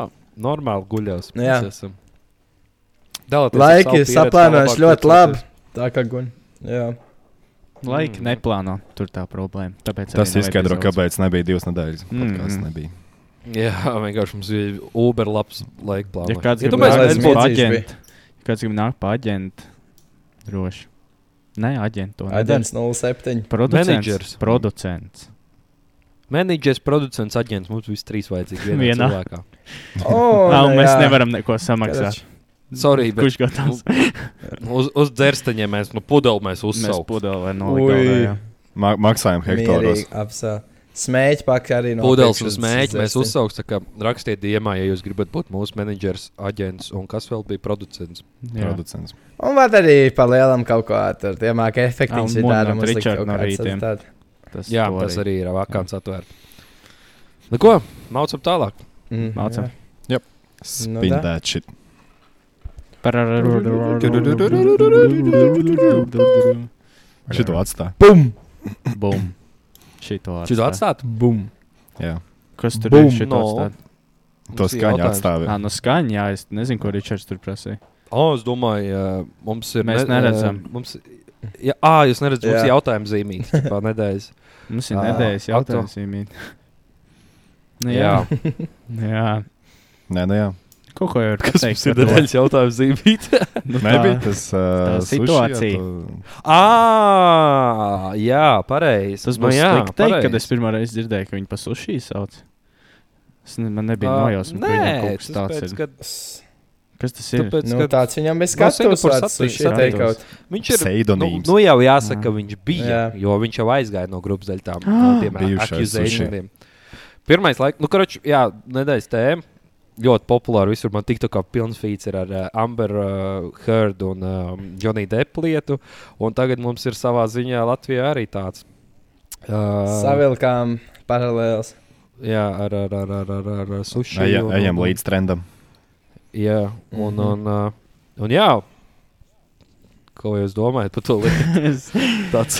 normāli guļos. Jā. Mēs esam. Dalāties ar Laiki savu pieredzi, saplānojuši labāk ļoti labi. Tā kā guļ. Jā. Laika Mm. neplāno. Tur tā problēma. Tāpēc Tas arī nevajag izskaidro, izaugt. kāpēc nebija divas nedēļas. Mm, Podcasts nebija. Jā, vienkārši mums bija Uber labs laika plāns. Ja kāds grib Iedomājies, Lai nākt mēs es pa būtu- aģentu, kāds grib nākt pa aģentu, droši. Nē, nedara. Aģents 07. Producents. Menedžers. Producents. menedžers, producents, aģents. Mums viss trīs vajadzīgi vienā Vienā. cilvēkā. Oh, Nav, nu mēs jā. nevaram neko samaksāt. Sorry, bet Kurš gatavs? uz, uz dzerstaņiem mēs, nu, pudeli mēs Mēs nolikt. Ma maksājam hektāros. Mierīgi apsā. Smēķi pakaļ arī no Pudeles priekšas smēķi mēs uzsaucam. Rakstiet, diemā, ja jūs gribat būt mūsu menedžers, aģents un kas vēl bija producents. Jā. Producents. Un var arī pa lielam kaut ko tur. Tie māki Ā, efektīvi un dara. mudināt Richardu no rītiem. Tas Jā, tas arī ir vakants atvērts. Nu, ko? Mācām tālāk. Mm, Mācam. jā. Spin Nu da. that shit. Šito atstāj. Bum! Bum. Šito Šito atstāt. atstāt? Bum! Jā. Kas tur Bum. ir? Šito No. atstāt. To Mums skaņu jautājums. atstāj. Ā, no skaņa, jā, es nezinu, ko Ričards tur prasīja. O, es domāju, uh, mums ir. Mēs neredzam. ā, Mums, jā, à, jūs neredzat, mums Jā. ir jautājums zīmīgs. Pār nedēļas. Mums ir nedēļas auto. jautājums. Imīt. Nu, jā. jā. Nē, nu jā. Kaut ko jau ir Kas pateikt mums ir nedēļas jautājums zīmīt? Nu, Nebija tā- tas uh, tā situācija. Ā, jā, pareizi. Tas Nu būs jā, slikti teikt, kad es pirmo reizi dzirdēju, ka viņi pa sushi sauc. Es ne, man nebija Ā, nojausma, ka viņam kaut kas tas tāds pēc, ir. kad, Kas tas ir? tāpēc, Nu, kad tāds viņam bija No tāds attīstās. sushi takeout. viņš ir. Nu, Pseidonīms. nu jau jāsaka, ka viņš bija, Jā. jo viņš jau aizgāja no grupas daļām, Ah. no tiem Bijušais accusation-iem. Pirmais laiks, nu, karoči, jā, nedēļas tēma. Ļoti populāra visur. Man tiktu kā pilns feats ir ar uh, Amber uh, Heard un um, Johnny Depp lietu. Un tagad mums ir savā ziņā Latvijā arī tāds. Uh, Savilkām paralēls. Jā, ar, ar, ar, ar, ar, ar, sushi. Ejam, un- ejam un- līdz trendam. Jā, un, Mhm. un, uh, un jā. Ko jūs domājat par to lietu? Tāds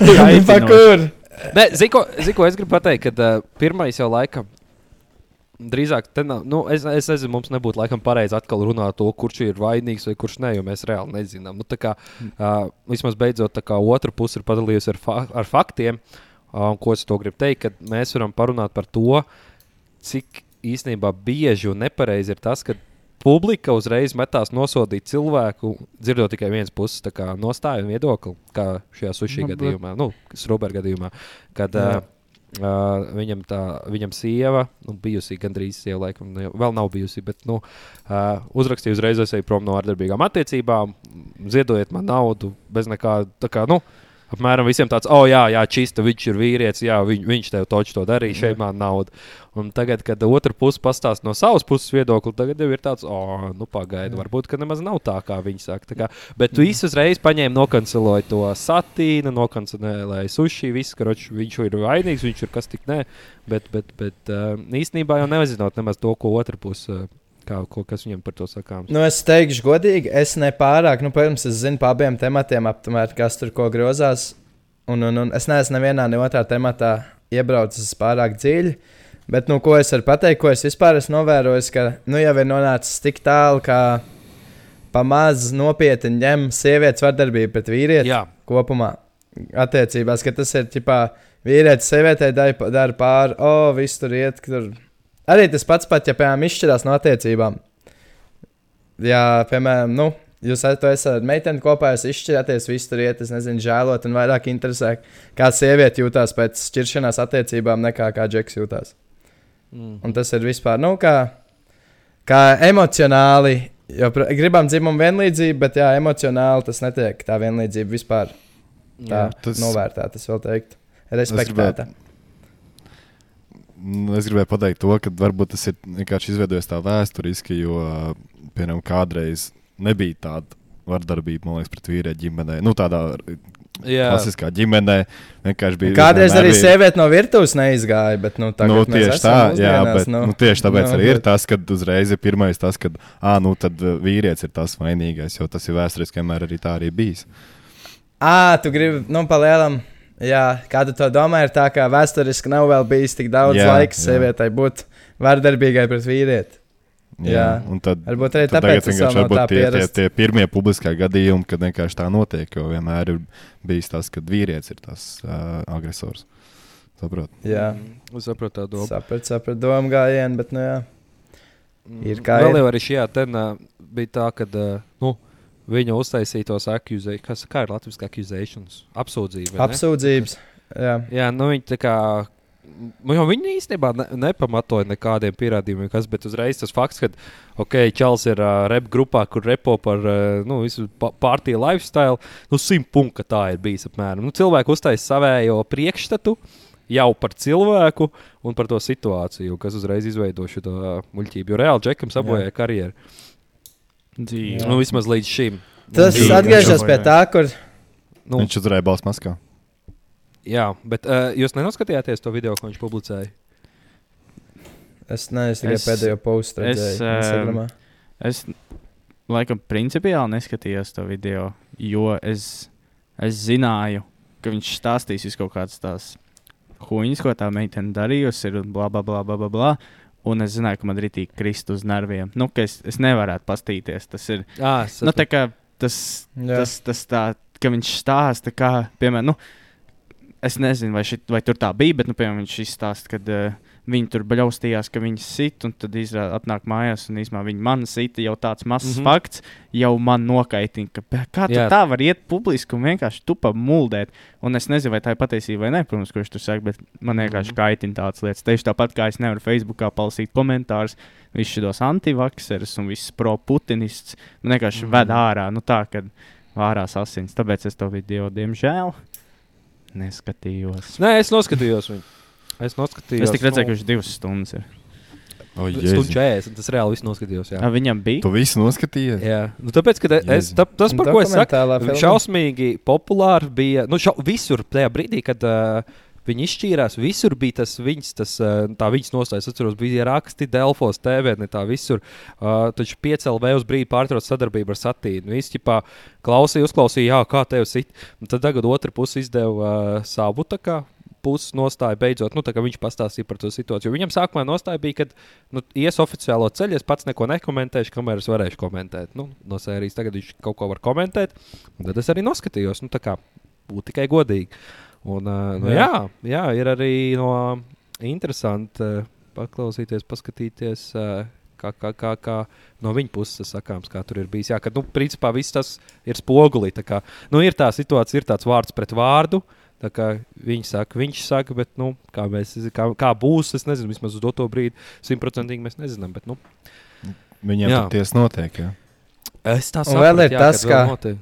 kur? Nē, zini, ko, es gribu pateikt, kad uh, pirmais jau laikam. Drīzāk, nav, nu, es, es nezinu, mums nebūtu laikam pareizi atkal runāt to, kurš ir vainīgs vai kurš nē, jo mēs reāli nezinām. Nu, tā kā, uh, vismaz beidzot, tā kā otra puse ir padalījusies ar, fa ar faktiem, uh, ko es to gribu teikt, kad mēs varam parunāt par to, cik īstenībā bieži un nepareizi ir tas, ka publika uzreiz metās nosodīt cilvēku, dzirdot tikai vienas puses nostāju un viedokli, kā šajā sushi Nu, bet- gadījumā, nu, Srubera gadījumā, kad uh, uh, viņam tā, viņam sieva, nu, bijusi gandrīz sieva, laikam, ne, vēl nav bijusi, bet, nu, uh, uzrakstīja uzreiz, es eju prom no ārdarbīgām attiecībām, ziedojiet man naudu bez nekāda, kā, nu, apmēram visiem tāds, oh, jā, jā čista, viņš ir vīrietis, jā, viņ, viņš tev toču to darīja, šeit man nauda. Un tagad, kad otra puse pastāsta no savas puses viedokļa, tagad jau ir tāds, oh, nu, pagaidi, varbūt, ka nemaz nav tā, kā viņi saka. Kā, bet tu visu uzreiz paņēmi, nokanceloji to satīnu, nokancelēji sushi, visu, ka viņš ir vainīgs, viņš ir kas tik nē. Bet, bet, bet īstenībā jau nezinot nemaz to, ko otra puse. Kā, ko, kas viņam par to sakāms? Nu, es teikšu, godīgi, es nepārāk, nu, protams, es zinu par abiem tematiem, aptuveni, kas tur ko grozās. Un, un, un es neesmu nevienā, ne otrā tematā iebraucis pārāk dziļi. Bet, nu, ko es varu pateikt, ko es vispār esmu novērojis, ka, nu, jau ir nonācis tik tālu, ka pamazs nopietni ņem sievietes vardarbību pret vīrieti Jā. kopumā attiecībās, ka tas ir tipā vīrietis sievietei dara dar pāri, oh, viss tur iet. Tur. Arī tas pats, pat, ja, piemēram, izšķirās no attiecībām. Jā, piemēram, nu, jūs esat, meiteni kopā, jūs izšķiraties, viss tur iet, es nezinu, žēlot un vairāk interesē, kā sieviete jūtās pēc šķiršanās attiecībām, nekā kā džeks jūtās. Mm. Un tas ir vispār, nu, kā, kā emocionāli. Jo gribam dzimumu vienlīdzību, bet jā, emocionāli tas netiek tā vienlīdzība vispār tā Jā. Tas- novērtēta. Es vēl teiktu, respektēta. Nu, Es gribēju pateikt to, ka varbūt tas ir vienkārši izveidojies tā vēsturiski, jo, piemēram, kādreiz nebija tāda vardarbība, man liekas, pret vīriešu ģimenē. Nu, tādā Jā, klasiskā ģimenē vienkārši bija. Kādreiz arī bija- sieviete no virtuves neizgāja, bet nu, Nu, tieši tā, jā, bet nu, tieši tāpēc nu, arī ir bet- tas, ka uzreiz ir pirmais tas, ka nu, tad uh, vīrietis ir tas vainīgais, jo tas ir vēsturiski vienmēr arī tā arī bijis. Ā, tu gribi, nu, palielam. Jā, kāda to domā, ir tā, ka vēsturiski nav vēl bijis tik daudz Jā, laika jā. sievietei būt vardarbīgai pret vīrieti. Jā. un tad, Varbūt arī tad tāpēc vienkārši varbūt tā tie, tie, pierasts. tie pirmie publiskie gadījumi, kad vienkārši tā notiek, jo vienmēr ir bijis tas, ka vīrietis ir tas uh, agresors. Saprot? Jā, Mm, saprotu tā domu. sapratu, sapratu domu gājienu, bet, nu, jā. ir kā Vēl ir. jau arī šajā tenā bija tā, ka uh, nu, viņa uztaisītos accusējumus, kas kā ir latviešu accusations, apsūdzība. vai ne? Apsūdzības. Jā. Jā, nu viņi tā kā. Nu, jau viņi īstenībā ne, nepamatoja nekādiem pierādījumiem, kas, bet uzreiz tas fakts, ka, ok, Čels ir uh, rep grupā, kur repo par uh, nu, visu partiju lifestyle, nu, simt punktu, tā ir bijis apmēram. Nu, cilvēki uztaisīja savējo priekšstatu jau par cilvēku un par to situāciju, kas uzreiz izveido šo muļķību. Jo reāli Džekam sabojāja karjeru. Dzīve. Nu, vismaz līdz šim. Tas Bija- atgriežas pie tā, kur. Nu, Viņš uzvarēja balss maskā. jā, bet uh, jūs nenoskatījāties to video, ko viņš publicēja? Es neesmu tikai Es- pēdējo postu es, redzējis. ēm, Instagramā. Es laikam principiāli neskatījos to video, jo es, es zināju, ka viņš stāstīs kaut kādas tās huīņas, ko tā meitene darījusi, ir un bla, bla, bla, bla, bla, bla. Un es zināju, ka man rītīgi krist uz nerviem. Nu, es, es nevarētu pastīties. Tas ir Jā, nu, tā kā tas, Jā. tas, tas tā, ka viņš stāsta, kā, piemēram, nu, es nezinu, vai, šit, vai tur tā bija, bet, nu, piemēram, viņš izstāsta, ka uh, viņi tur bļaustījās, ka viņi sit, un tad atnāk mājās, un īsumā viņi man sita jau tāds mazs mm Mhm. -hmm. fakts, jau man nokaitina, ka "Bē, kā tu tā var iet publiski un vienkārši tupa muldēt. Un es nezinu, vai tā ir patiesība vai nē, protams, kurš tur saka, bet man vienkārši Mhm. kaitina tādas lietas. Tieši tāpat kā es nevaru Facebookā palasīt komentārus, visus šos antivakserus un visus pro-putinists. Man vienkārši mm. Mhm. ved ārā, nu tā, kad vārās asins. Tāpēc es to video, diemžēl, neskatījos. Nē, es noskatījos viņu. Es noskatījos. Es tikai redzēju, ka viņš divas stundas ir. Oh, Stundu 40, tas reāli viss noskatījos. Jā. A, viņam bija. Tu visu noskatījies? Jā, nu, tāpēc, ka es, tā, tas, par ko es saku, šausmīgi populāri bija. Nu, šau, visur tajā brīdī, kad uh, viņi izšķīrās, visur bija tas viņas, tas, uh, tā viņas nostājas. Es atceros, bija raksti Delfos, TV, ne tā visur. Uh, taču piecēlā uz brīdi pārtrauc sadarbību ar satīnu. Visi ķipā klausīja, uzklausīja, jā, kā tev sit. Un tad tagad otra puse izdeva uh, savu tā kā. Puses nostāja beidzot, nu, tā kā viņš pastāstīja par to situāciju. Viņam sākumā nostāja bija, ka nu, ies oficiālo ceļu, es pats neko nekomentēšu, kamēr es varēšu komentēt. Nu, no sērijas tagad viņš kaut ko var komentēt, tad es arī noskatījos. Nu, tā kā būt tikai godīgi. Un, uh, nu, jā. jā, ir arī no interesanti uh, paklausīties, paskatīties. Uh, Kā, kā, kā, kā no viņa puses sakāms, kā tur ir bijis. Jā, ka, nu, principā viss tas ir spogulī. tā Kā, nu, ir tā situācija, ir tāds vārds pret vārdu. Tā kā viņi saka, viņš saka, bet nu, kā, mēs, kā, kā būs, es nezinu, vismaz uz to brīdi simtprocentīgi mēs nezinām. Bet, nu, Viņiem Jā. tur tiesa notiek. Jā. es tā Un vēl ir tas, vēl ka- notiek.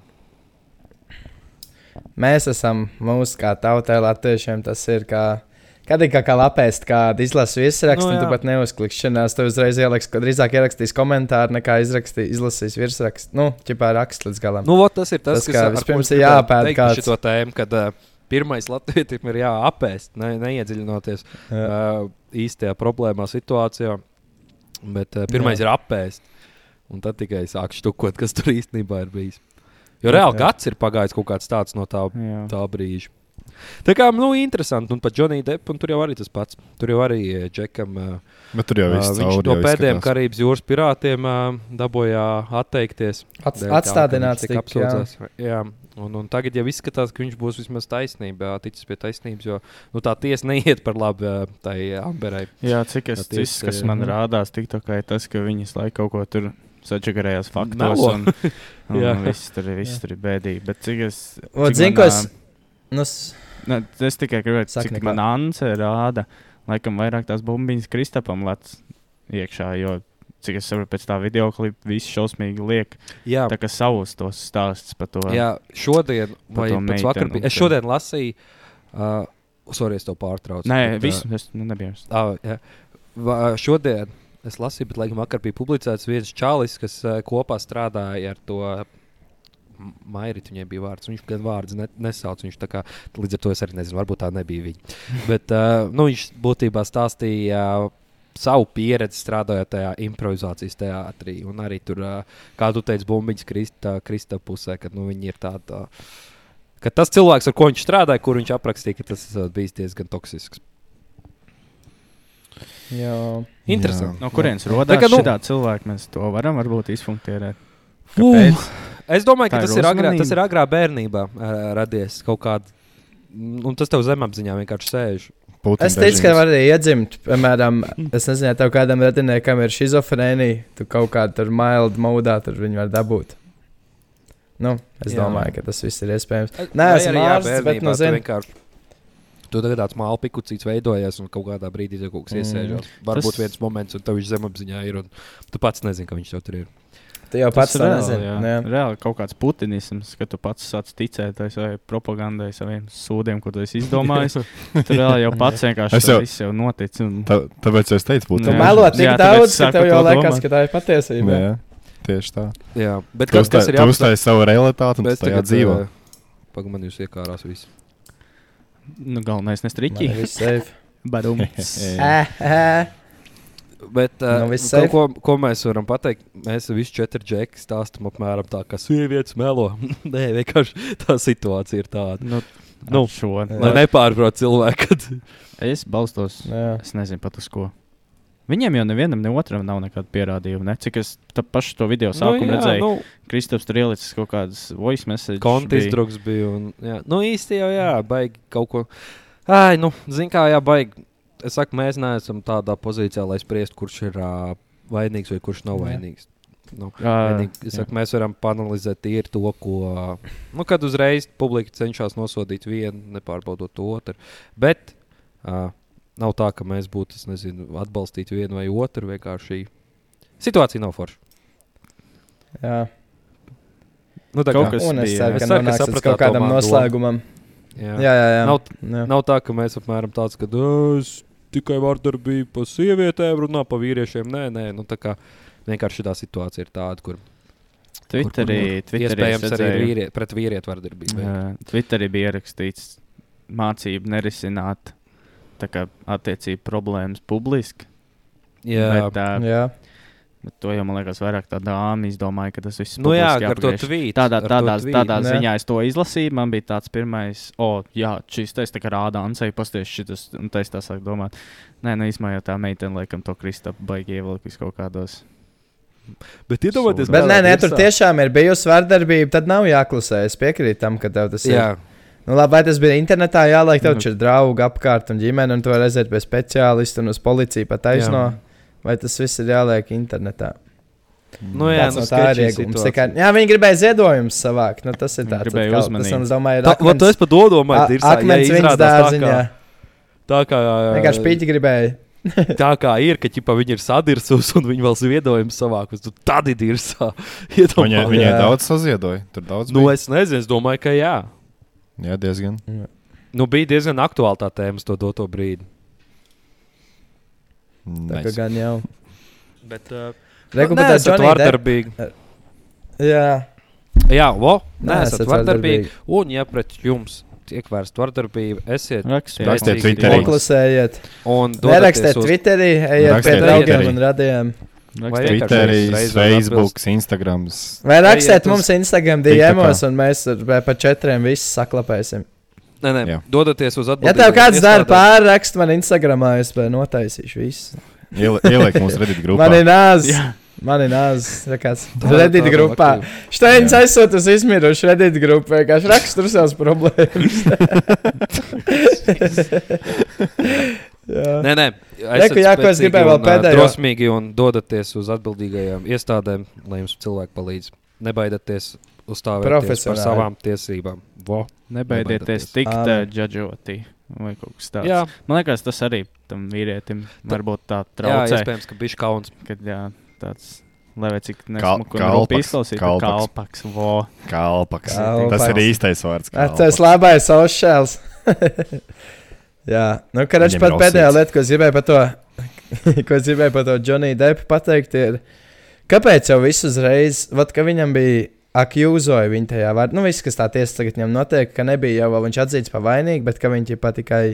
mēs esam mūsu kā tautai, latviešiem. Tas ir kā, kad ir kā, kā lapēst, kādu izlasu virsrakstu, Nu, no, jā. tu pat neuzklikšanās. Tu uzreiz ieliks, kad drīzāk ierakstīs komentāru, nekā izrakstīs, izlasīs virsrakstu. Nu, ķipā raksts līdz galam. Nu, vot, tas ir tas, Tas, kā ar ko vispirms ir jāpēta kāds. Šo tēmu, kad uh, pirmais latvietim ir jāapēst, ne, neiedziļinoties Jā. uh, īstajā problēmā situācijā. Bet uh, pirmais Jā. ir apēst, un tad tikai sāk štukot, kas tur īstenībā ir bijis. Jo reāli Jā. gads ir pagājis kaut kāds tāds no tā, tā brīža. Tā kā, nu, interesanti, un pat Džonija Depp, un tur jau arī tas pats. Tur jau arī Džekam. Uh, Bet tur jau viss viņš cauri no pēdējiem. Karības jūras pirātiem uh, dabūja atteikties. Ka atstādināts viņš tika, jā. Jā, un, un tagad jau izskatās, ka viņš būs vismaz taisnībā, ticis pie taisnības, jo nu, tā tiesa neiet par labu tai Amberai. Jā, cik es Tā ticu, kas man rādās, TikTokā, ir tas, ka viņas laiku kaut ko tur sačakarējās faktos. Melo. Un, un Jā. viss tur, ir- viss tur ir bēdīgi. Bet cik es. Vot, cik zini, ko es. Nu, s- Ne, es tikai gribēju Saki teikt, neko. ka man Anse rāda, laikam, vairāk tās bumbiņas Kristapam lec iekšā. Jo, cik es saprotu, pēc tā video klipa viss šausmīgi liek. Jā, Tā kā savus tos stāstus par to. jā šodien, vai pēc vakar, bija- es šodien lasīju, uh, sorry, es to pārtraucu. Nē, bet, viss, es nu, nebiju. Ah, jā. Va, šodien es lasīju, bet laikam vakar bija publicēts viens čalis, kas uh, kopā strādāja ar to. Mairīt, viņai bija vārds. Viņš gan vārdus ne, nesauc. Viņš tā kā, līdz ar to es arī nezinu, varbūt tā nebija viņa. Bet uh, nu, viņš būtībā stāstīja uh, savu pieredzi strādājot tajā improvizācijas teātrī. Un arī tur, kā tu teici, bumbiņas Krista, Krista pusē, kad nu, viņi ir tādi. Uh, ka tas cilvēks, ar ko viņš strādāja, kur viņš aprakstīja, ka tas bija diezgan toksisks. Jā. Interesanti. No kurienes Tā rodas kā, nu- šādi cilvēki? Mēs to varam varbūt izfunkcionēt. Es domāju, ka Tā ir tas ir, agrā, tas ir agrā bērnībā uh, radies kaut kāda. Un tas tev zemapziņā vienkārši sēž. Putina Es teicu, ka var arī iedzimt, piemēram, es nezinu, ja tev kādam radiniekam ir šizofrēnija, tu kaut kādā tur mild modā tur viņu var dabūt. Nu, es Jā. Domāju, ka tas viss ir iespējams. Nē, bet bērnībā nu tu zini. vienkārši- Tu tagad tāds mākslinieks pikucīts veidojies, un kaut kādā brīdī tev kaut kas Mm. iesēžās. Varbūt Tas- viens moments, un tev viņš zemapziņā ir, un tu pats nezini, ka viņš tev tur ir. Tu jau pats reāli, nezini. jā. jā. Reāli kaut kāds putinisms, ka tu pats sāc ticēt tai savai propagandai, saviem sūdiem, ko tu esi izdomājis. Tur reāli jau pats vienkārši tas viss jau notic. Un... Tā, tāpēc es teicu, Tu Putina. Jā. melo tik Jā, daudz, ka tev jau to liekas, domāt. ka tā ir patiesība. Jā, tieši tā. Jā, bet Tu kas, kas ir tu jāapstāsta? uztaisīji savu realitāti, un tu tajā dzīvo. Pagaidām, jūs iekārās visi. Nu, galvenais Man nestriķi. ir viss safe. Badums. Bet uh, Nu, viss ko, ko, ko mēs varam pateikt? Mēs visi četri džeki stāstām apmēram tā, ka sievietes melo. Nē, vienkārši tā situācija ir tāda. Nu, Nu, nu, šo. Lai nepārprot cilvēku. Kad... Es balstos. Jā. Es nezinu pat uz ko. Viņiem jau nevienam, ne otram nav nekāda pierādījuma. Ne? Cik es pašu to video sākumu nu, redzēju, nu, Kristaps tur ielicis kaut kādas voice messages. kontis bija. drugs bija. Un, jā. Nu, īsti jau, jā, baigi kaut ko. Ai, nu, zin kā, jā, baigi. Es saku, mēs neesam tādā pozīcijā, lai spriestu, kurš ir uh, vainīgs vai kurš nav vainīgs. Nu, vienīgi, saku, mēs varam panelizēt tīri to, ko. Nu, kad uzreiz publika cenšas nosodīt vienu, nepārbaudot to otru. Bet uh, nav tā, ka mēs būtu, es nezinu, atbalstīt vienu vai otru. Vienkārši situācija nav forša. Jā. Nu, tā Kaut kā- es bija, ceru, Es ceru, ka līdz sapratāt kaut kādam noslēgumam. Jā. Jā, jā, jā. Nav, jā. nav tā, ka mēs apmēram tāds, ka "Ā, es tikai vardarbību pa sievietēm runā pa vīriešiem. Nē, nē, nu, tā kā vienkārši tā situācija ir tāda, kur, Twitterī, kur, kur Twitterī iespējams es arī vīriet, pret vīrieti vardarbību. jā, Twitterī bija ierakstīts mācību nerisināt tā kā attiecību problēmas publiski. Jā, Bet, uh, jā. Bet to jau man liekas, vairāk tā dāma izdomāja, ka tas viss nu, jā ar to tvītu. Tādā, tādā, tvītu. tādā Nē. ziņā es to izlasīju. Man bija tāds pirmais, o, jā, šis te tā kā rāda Ansei, pasties šitas, un tā es tā sāku domāt. Nē, nu, īsumā jau tā meitene, laikam, to Kristapu baigi ievilkt kaut kādos. Bet iedomājieties, Bet nē, nē, tur tiešām ir bijusi vardarbība. Tad nav jāklusē. Es piekrītu tam, ka tev tas ir. Jā, Nu, labi, vai tas bija internetā, jā, lai tev Nu. tur ir draugi apkārt un ģimene, un tu vari aiziet pie speciālista un uz policiju pat aizno. Vai tas viss ir jāliek internetā? nu, jā Tāds nu, no tā ir iegūms. Tā kā- Jā, viņi gribēja ziedojumus savākt. Nu, tas ir tāds atkal- uzmanību. Tas, domāju, ir Tā, vat, akmens, es pat to domāju, a- ir akmens viņas tā, dārziņā. kā- Tā kā, Vienkārši pīķi gribēja. tā kā ir, ka ķipa, viņi ir sadirsus un viņi vēl ziedojumus savākus. tu Tad ir dirsā. Viņai, viņai Jā. daudz saziedoja. Tur daudz Nu, bija. es nezinu, es domāju, ka jā. Jā, diezgan. Nu, bija diezgan aktuāla tā tēma to doto brīdi. Tā kā gan jau. Bet, uh, Reku, nē, bet tā esat Johnny vardarbīgi. Jā, Jā, vo, nē, Nē, esat esat vardarbīgi. vardarbīgi. Un, ja pret jums tiek vērsta vardarbība, esiet Rakstiet. Twitterī. noklusējiet. Un Nerakstiet uz- Twitterī, ejiet pie draugiem un vienkārši Twitterī, Facebook, atbilst. Instagrams. Vai rakstiet mums Instagram. DMs, un mēs pa četriem visus saklapēsim. Nē, nē, Jā. dodaties uz atbildību. Ja tev kāds dara pārrakstu man Instagramā, es vai notaisīšu visu. Ieli- Ieliek mūsu Reddit grupā. Man ir nāz. Jā. Man ir nāz. Reddit tāda grupā. Jā. aizsūta uz izmirušu Reddit grupu. Vienkārši rakstur savas problēmas. Nē, nē, Reku, jā, ko es gribēju vēl pēdējo. Drosmīgi un dodaties uz atbildīgajām iestādēm, lai jums cilvēki palīdz. Nebaidieties uzstāvēt par savām tiesībām. Vo. Nebaidieties Nebaidieties. tikt uh, judžoti vai kaut kas tāds. Jā, Man liekas, tas arī tam vīrietim varbūt tā jā traucē. iespējams, ka bija kauns. Kad jā, tāds, lai vai cik nesmuku kalpaks, izklausītu, kalpaks. kalpaks. Vo. Kalpaks. Kalpaks. Tas ir īstais vārds. Tas labais sociāls. Jā, nu, karač Viņam pat pēdējā lieta, ko es gribēju par to, ko es gribēju par to Johnny Deppu pateikt, ir, kāpēc jau viss uzreiz, vat, ka viņam bija akūzoja viņa tajā vārdā, nu, viss, kas tā tiesa tagad viņam notiek, ka nebija jau viņš atzīts par vainīgu, bet ka viņš tikai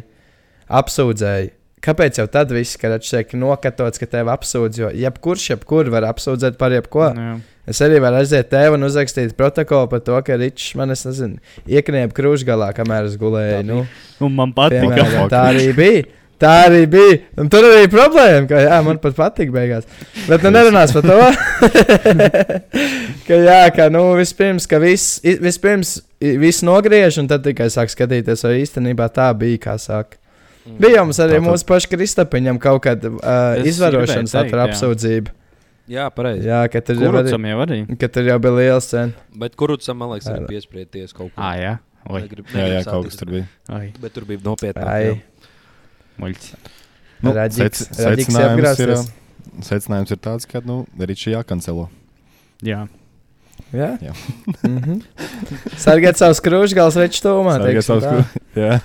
apsūdzēja. Kāpēc jau tad viss, kad atšķiek nokatots, ka tevi apsūdz, jo jebkurš, jebkur var apsūdzēt par jebko. Jā. Es arī varu aiziet tevi un uzrakstīt protokolu par to, ka Ričs man, nezinu, iekniep krūšgalā, kamēr es gulēju. Nu, Un man patīk. Piemēram, tā arī bija. Tā arī bija. Un tur arī bija problēma, ka jā, man pat patīk beigās. Bet nu nerunās par to. ka jā, ka nu vispirms, ka viss, vispirms viss nogriež un tad tikai sāk skatīties, vai īstenībā tā bija, kā saka. Bija jau mums arī Tātad- mūsu pašu Kristapiņam kaut kāda uh, izvarošanas satura jā. apsūdzība. Jā, pareizi. Jā, ka tur jau arī, jau arī. ka tur jau bija liels cena. Bet kurucam, man liekas, arī piesprieties kaut ko. Ā, jā. Oi, Negrib- Jā, jā, kaut kas tur bija. oi. Bet tur bija nopietnāk. Muļķis. Nu, Raģiks- sec- Raģiks secinājums ir, secinājums ir tāds, ka nu, Ričs jākancelo. Jā. Jā, Jā. mm -hmm. Sargāt savus krūšgals, veču tūmā. Sargāt savus tā. Jā.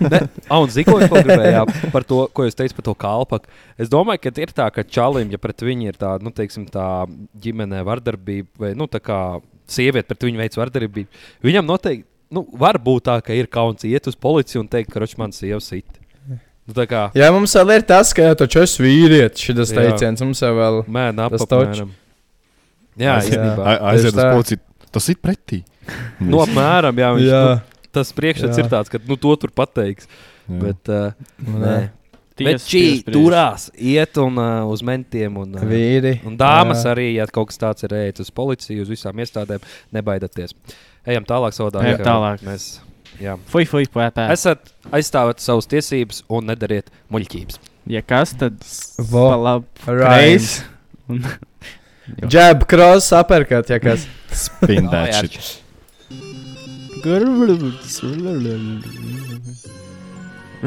Ah, un zinu, ko es gribēju jā, par to, ko jūs teicāt par to kalpaku. Es domāju, ka ir tā, ka čalim, ja pret viņu ir tāda, nu, teiksim, tā ģimenē vardarbība, vai, nu, tā kā sieviete pret viņu veids vardarbību, viņam noteikti, nu, var būt tā, ka ir kauns iet uz policiju un teikt, ka roč man sieva sit. Nu, tā kā, Jā, mums vēl ir tas, ka jau taču es vīrietis, šis teiciens mums jau vēl. mēnā Tas apmēram. Jā, Aiziet- īstenībā. A- Aiziet uz policiju. Tas ir pretī. Nu, apmēram, jā, viņš, Jā, Nu, tas priekšstats ir tāds, ka, nu, to tur pateiks. Jā. Bet, uh, nē. Bet šī turās, iet un uh, uz mentiem. Un, uh, vīri. Un dāmas Jā. arī, ja kaut kas tāds ir, ejiet uz policiju, uz visām iestādēm, nebaidieties. Ejam tālāk, savādāk. Ejam tālāk. Mēs, jā. Fui, fui, pētā. Esat aizstāvēt savas tiesības un nedariet muļķības. Ja kas, tad Vo. pa labi. Reiz. Reiz. Un- Jab, cross, uppercut, ja kas. Spin that jā. shit.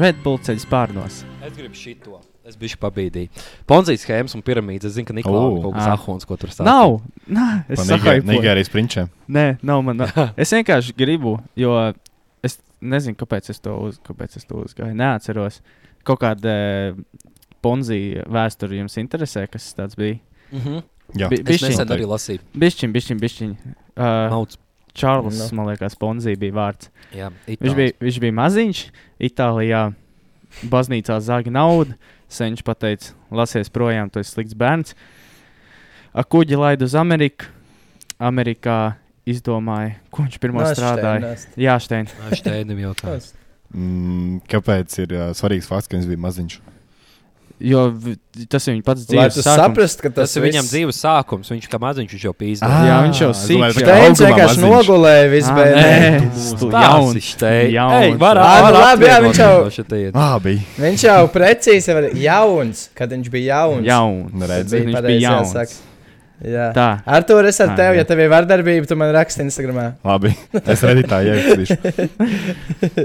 Red Bull ceļš pārnos. Es gribu šito. Es biju pabīdīju. Ponzijas schēmas un piramīdas. Es zinu, ka Niklaus kaut kas Ā. ahons, ko tur stāsta. Nav! Nā, es saprotu. Nigē- Nigērijas prinčiem. Nē, nav man. Es vienkārši gribu, jo nezinu, kāpēc es to, uz, kāpēc es to uzgāju. Neatceros. Kaut kāda ponzija vēsture jums interesē, kas tas bija. Mhm. Jā, Bi- Es bišķiņ. nesen arī lasīju. Bišķiņ, bišķiņ, bišķiņ. Uh, Nauds. Čārlis, Nu. man liekas, ponzija bija vārds. Jā, Viņš bija, viņš bija maziņš, Itālijā. Baznīcā zāga naudu. Senčs pateica, lasies projām, tu esi slikts bērns. A kuģi laid uz Ameriku. Amerikā izdomāja, ko viņš pirmo strādāja. Jā, Stein. Šteinim jautājums. Mm, kāpēc ir uh, svarīgs fakts, ka viņš bija maziņš? Jo tas ir viņa pats dzīves sākums. saprastu, ka Tas tas ir viņam viss- dzīves sākums. Viņš kā maziņš viņš jau pīzdīja. Ah, Jā, viņš jau Steins augumā vienkārši nogulēja visu Ā, bērnu. jauns, jauns, Ej, jauns. var, nu var labi, jā, viņš jau- atvieglot Ah, bija. Viņš jau precīzi ir jauns, kad viņš bija jauns. Jauns. Nu, redzi. Bija Viņš bija jauns. jāsaka. Jā. Tā. Artur, es ar tevi, ja tev ir vardarbība, tu man raksti Instagramā. Labi. Es redzu tā, ierakstīšu.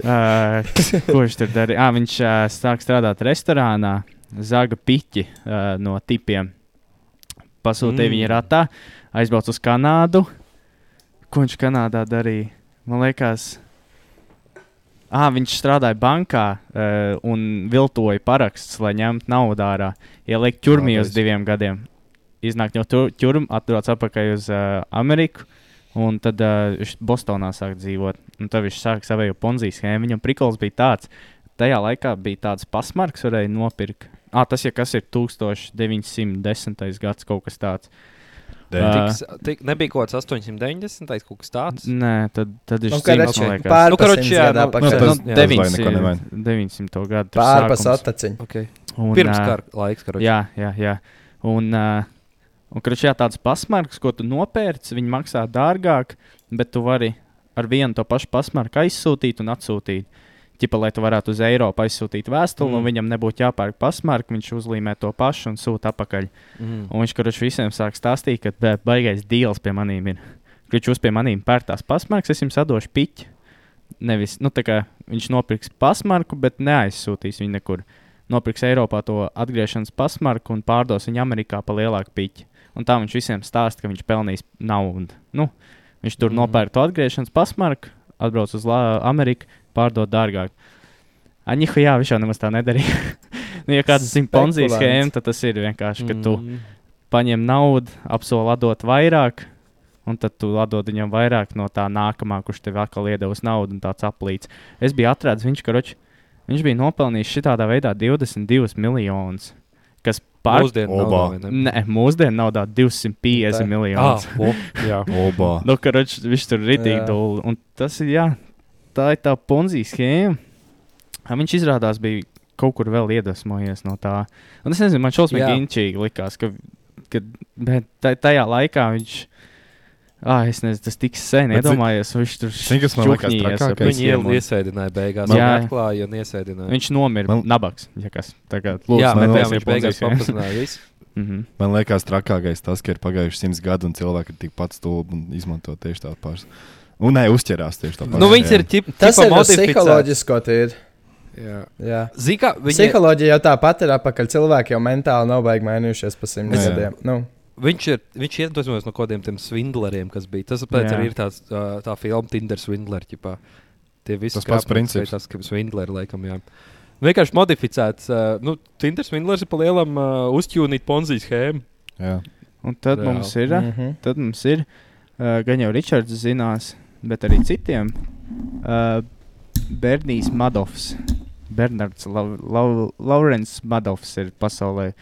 Uh, ko viņš tur darīja? Ah, viņš uh, sāk strādāt restorānā, zaga piķi uh, no tipiem. Pasūtīja mm. Viņa ratā, aizbrauca uz Kanādu. Ko viņš Kanādā darīja? Man liekas, Ah, viņš strādāja bankā uh, un viltoja parakstus, lai ņemtu naudu ārā. Ielikt ķurmī uz diviem gadiem. Iznāk no ķurmā, atbrauc atpakaļ uz uh, Ameriku. Un tad uh, viņš Bostonā sāk dzīvot. Un tad viņš sāk savu ponzi schēmu. Viņam prikals bija tāds, tajā laikā bija tāds pasmarks, varēja nopirkt. Ah, tas ja kas ir 1910. gads, kaut kas tāds. Tiks, tik, nebija kaut kāds 890. kaut kas tāds. Nē, tad, tad ir Nu, simts, karoči, man liekas. pār Nu, pa karoči, jā, nu, nu, Nu, neko 900, 900 gadu. tur Pār pa sākums. sataciņu. Okay. Un, Pirms kara laiks, karoči. Jā, jā, jā. Un, uh, un kurš jā, tāds pasmarks, ko tu nopērci, viņi maksā dārgāk, bet tu vari ar vienu to pašu pasmarku aizsūtīt un atsūtīt. Ķipa, lai tu varētu uz Eiropu aizsūtīt vēstuli, mm. un viņam nebūtu jāpērk pasmarku, viņš uzlīmē to pašu un sūta atpakaļ. Mm. Un viņš, kurš visiem sāk stāstīt, ka bē, baigais deals pie maniem ir. Kurš jūs pie maniem pērtās pasmarks, es jums atdošu piķi. Nevis, nu, tā kā viņš nopirks pasmarku, bet neaizsūtīs viņu nekur. Nopirks Eiropā to atgriešanas pasmarku un pārdos viņu Amerikā pa lielāku piķi. Un tā viņš visiem stāsta, ka viņš pelnīs naudu. Nu, viņš tur mm. Nopērk to atgriešanas pasmarku, atbrauc uz La Ameriku, pārdod dārgāk. Aņihu, jā, viņš jau nemaz tā nedarīja. nu, ja kāds zina Spekulants. schēmu, tad tas ir vienkārši, ka tu Mm. paņem naudu, apsolu dot vairāk, un tad tu atdod viņam vairāk no tā nākamā, kurš tev atkal iedevis naudu un tāds aplīts. Es biju atradzis, viņš, karoč, viņš bija nopelnījis šitādā veidā 22 miljonus, pār... Mūsdienu Obā. naudā? Nē, mūsdienu naudā 250 Tā. miljonus. Ah, jā. Obā. Nu, karoč, viņš tur ritīgi Jā. dūli. Un tas ir, jā, tā ir tā ponzijas schēma. Viņš izrādās bija kaut kur vēl iedvesmojies no tā. Un es nezinu, man šausmīgi inčīgi likās, ka, ka tajā laikā viņš. Ah, es nezinu, tas tik sen iedomājies, viņš tur? Viņi visiem, un iesēdināja beigās. Jā. Atklāja un iesēdināja. Viņš nomira Man- nabaks. Ja kas, tagad, Lūdzu, jā, man liekas, viņš beigās papazināja visu. Mhm. Man liekas, trakākais tas, ka ir pagājuši simts gadi un cilvēki ir tikpat stulbi un izmanto tieši tādu pašu. Un nē, uzķerās tieši tādu pašu. Nu, viņas ir ķip, Tas ir psiholoģisko tīri. Jā. Jā. Zini, kā viņi, Psiholoģija jau tāpat ir apakaļ. Cilvēki jau mentāli nav baigi mainījušies pa simts Jā. gadiem. Nu, viņš ir, viņš iedvesmojas no kaut kādiem tiem svindleriem, kas bija. Tas pēc arī ir tāds, ā, tā filma Tinder Swindler. Ķipā. Tie visi Tas pats princips. Tas kā Swindler, laikam, jā. Vienkārši modificēts. Uh, nu, Tinder Swindlers ir pa lielam uh, uzķūnīt ponzijas schēmu. Jā. Un tad Reāli. mums ir. mm -hmm. Tad mums ir, uh, gan jau Ričards zinās, bet arī citiem. Uh, Bernijs Madovs. Bernards Lau- Lau- Laurents Madovs ir pasaulē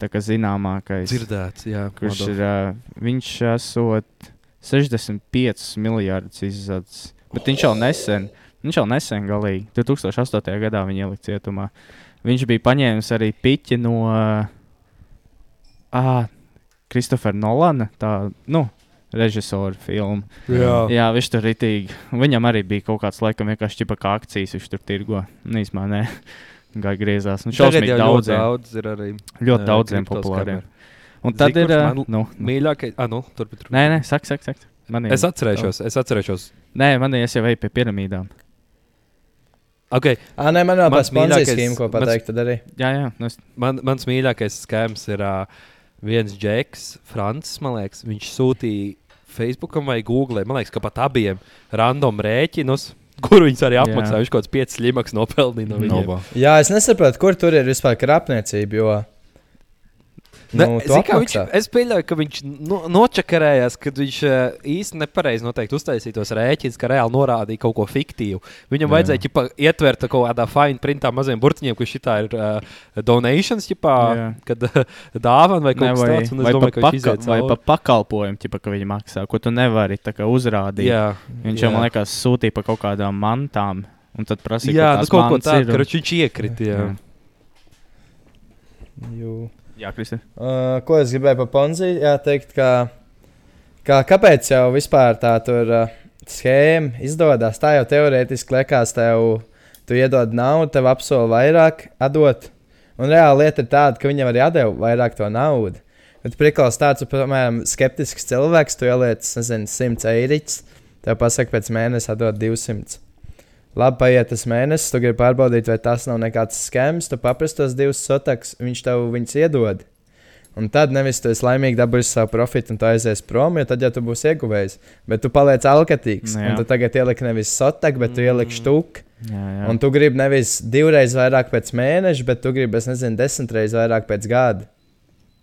tā kā zināmākais. Dzirdēts, jā. kurš Madov. ir, uh, viņš esot 65 miljardus izzadzis. Bet viņš jau nesen, viņš jau nesen galīgi, 2008. gadā viņa ielika cietumā. Viņš bija paņēmis arī piķi no uh, Kristofera Nolana, tā, nu, režisora filmu. Jā. Jā, viņš tur ritīgi. Viņam arī bija kaut kāds, laikam, vienkārši kā akcijas, viņš tur tirgo. Nīsmā, nē, gāja griezās. Tagad šausmīgi jau ļoti daudziem, daudz ir arī. ļoti ā, daudziem populāriem. Un tad Zini, ir, ā, man nu, nu, Mīļākais, ah, nu, turpiniet. Turpin. Nē, nē, saka, saka, saka. Man ir. Es atcerēšos, es atcerēšos. Nē, man ir es jau eju pie piramīdām. Okay. Ah, nē, man Mans pēc ponzijas mīļākais- schēmu, ko mans- pateikt, tad arī. Jā, jā. Nu es, Man, mans mīļākais skēms ir uh, viens Džeks, Francis. Man liekas, viņš sūtīja Facebookam vai Google. Man liekas, ka pat abiem random rēķinus, kur viņas arī apmaksāja. Viņš kaut kāds 5 limaks nopelnīja no viņiem. Obā. Jā, es nesaprotu, kur tur ir vispār krāpniecība. Jo... Ne, Nu, kā viņš, es pieļauju, ka viņš no, nočakarējās, kad viņš uh, īsti nepareizi noteikti uztaisīja tos rēķinus, ka reāli norādīja kaut ko fiktīvu. Viņam Jā. vajadzēja ķipa, ietvert kaut kādā fine printā maziem burtiņiem, ka šī ir uh, donations, ķipā, Jā. kad uh, dāvana vai kaut kas tāds. un es vai, domāju, pa ka viņš paka, iziet vai pa pakalpojumu, ķipa, ka viņi maksā, ko tu nevari tā kā uzrādīt. Jā, Viņš jau, man liekas, sūtīja pa kaut kādām mantām. Un tad prasīja, jā kur nu, kaut ko tādu, un- ka viņš iekrita. Jā. Jā. Jū. Jā, Kristi. Uh, ko es gribēju par Ponzi? Jā, teikt, ka, ka kāpēc jau vispār tā tur uh, schēma izdodas? Tā jau teorētiski liekas, tev tu iedod naudu, tev apsola vairāk atdot. Un reāli lieta ir tāda, ka viņam arī atdeva vairāk to naudu. Bet prikals tāds, piemēram, skeptisks cilvēks, tu ieliec, nezinu, 100 eiriķus, tev pasaka, pēc mēneša atdot 200. Labi, paiet tas mēnesis, tu gribi pārbaudīt, vai tas nav nekāds skēms, tu paprasti tos divus sotaks, viņš tev viņus iedod. Un tad nevis tu esi laimīgi dabūjis savu profitu un tu aizies prom, jo tad jau tu būsi ieguvējis. Bet tu paliec alkatīgs. Nu jā. Un tu tagad ieliki nevis sotaku, bet tu ieliki Mm. štuku. Jā, jā. Un tu gribi nevis divreiz vairāk pēc mēneša, bet tu gribi, es nezinu, desmit reizes vairāk pēc gada.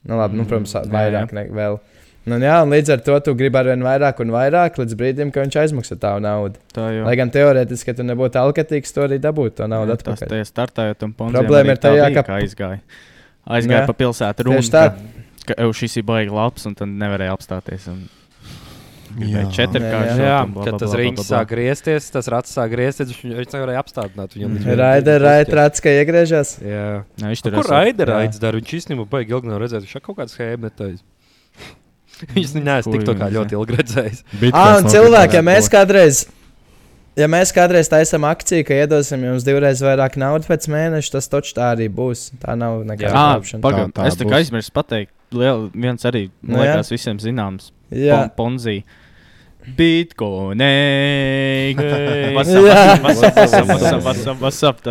Nu, labi, nu, protams, Mm, vairāk ne, vēl. Nu, jā, un līdz ar to tu gribi arvien vairāk un vairāk, līdz brīdim, kad viņš aizmaksā tavu naudu. tā jau Lai gan teorētiski, ja tu nebūtu alkatīgs, tu arī dabūtu to naudu tas atpakaļ. tajā startējot un ponzijām Problēma ir tajā, ka- aizgāja. Aizgāja Jā. pa pilsētu Tieši runa, tā. ka, ka "Ew, šis ir baigi labs, un tad nevarēja apstāties. Un... Jā. Četrkārt, Jā, kad tas rīņķis sāk griezties, tas rats sāk griezties, viņš, viņš nevarēja apstādināt viņam. vienam Raida, raida, rāds, ka iegriežas. Jā. Nē, viņš Tur tur Kur raida Jā. raids dara? Viņš īstenībā baigi ilgi nav redzējis. Viņš ir kaut kāds schēma Viņš neesmu tik ļoti ilgi redzējis. Ah, un cilvēki, ja mēs kādreiz. Ja mēs kādreiz taisām akciju, ka iedosim jums divreiz vairāk naudas pēc mēneša, tas taču tā arī būs. Tā nav nekāda Jā. Tā- tā Es būs. aizmirsu pateikt, liel, viens arī, Nu, man jā. liekas, visiem zināms. Jā, Pon Ponzi. Bitcoin. Jā.